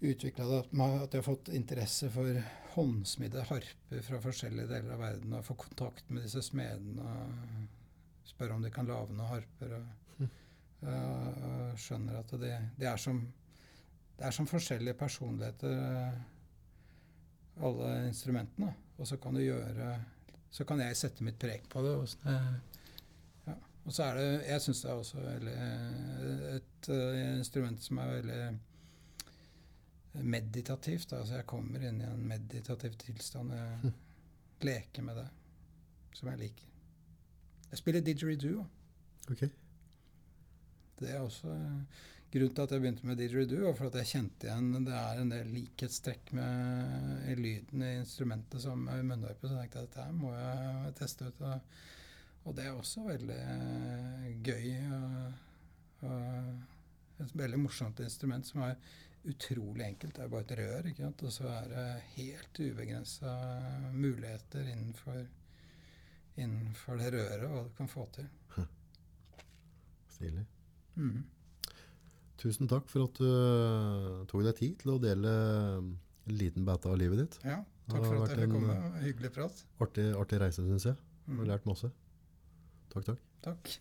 utvikla det at jeg har fått interesse for håndsmidde harper fra forskjellige deler av verden, og få kontakt med disse smedene og spørre om de kan lage noen harper. Og, og, og skjønner at det, det, er som, det er som forskjellige personligheter, eh, alle instrumentene. Og så kan du gjøre så kan jeg sette mitt preg på det. Og, ja. og så er det Jeg syns det er også veldig, et eh, instrument som er veldig meditativt. Altså jeg kommer inn i en meditativ tilstand. Jeg [LAUGHS] leker med det, som jeg liker. Jeg spiller didgeridoo. Okay. Det er også eh, grunnen til at jeg begynte med didgeridoo, var for at jeg kjente igjen det er en del likhetstrekk med i lyden i instrumentet som i munnharpe. Så tenkte jeg at dette må jeg teste ut. Og, og det er også veldig eh, gøy. Og, og et veldig morsomt instrument som er utrolig enkelt. Det er bare et rør, ikke sant? og så er det helt ubegrensa muligheter innenfor, innenfor det røret, hva du kan få til. Stilig. Mhm. Tusen takk for at du eh, tok deg tid til å dele en liten beta av livet ditt. Ja, takk for at jeg fikk komme. Hyggelig prat. Artig, artig reise, syns jeg. Du Har lært masse. Takk, takk. Takk.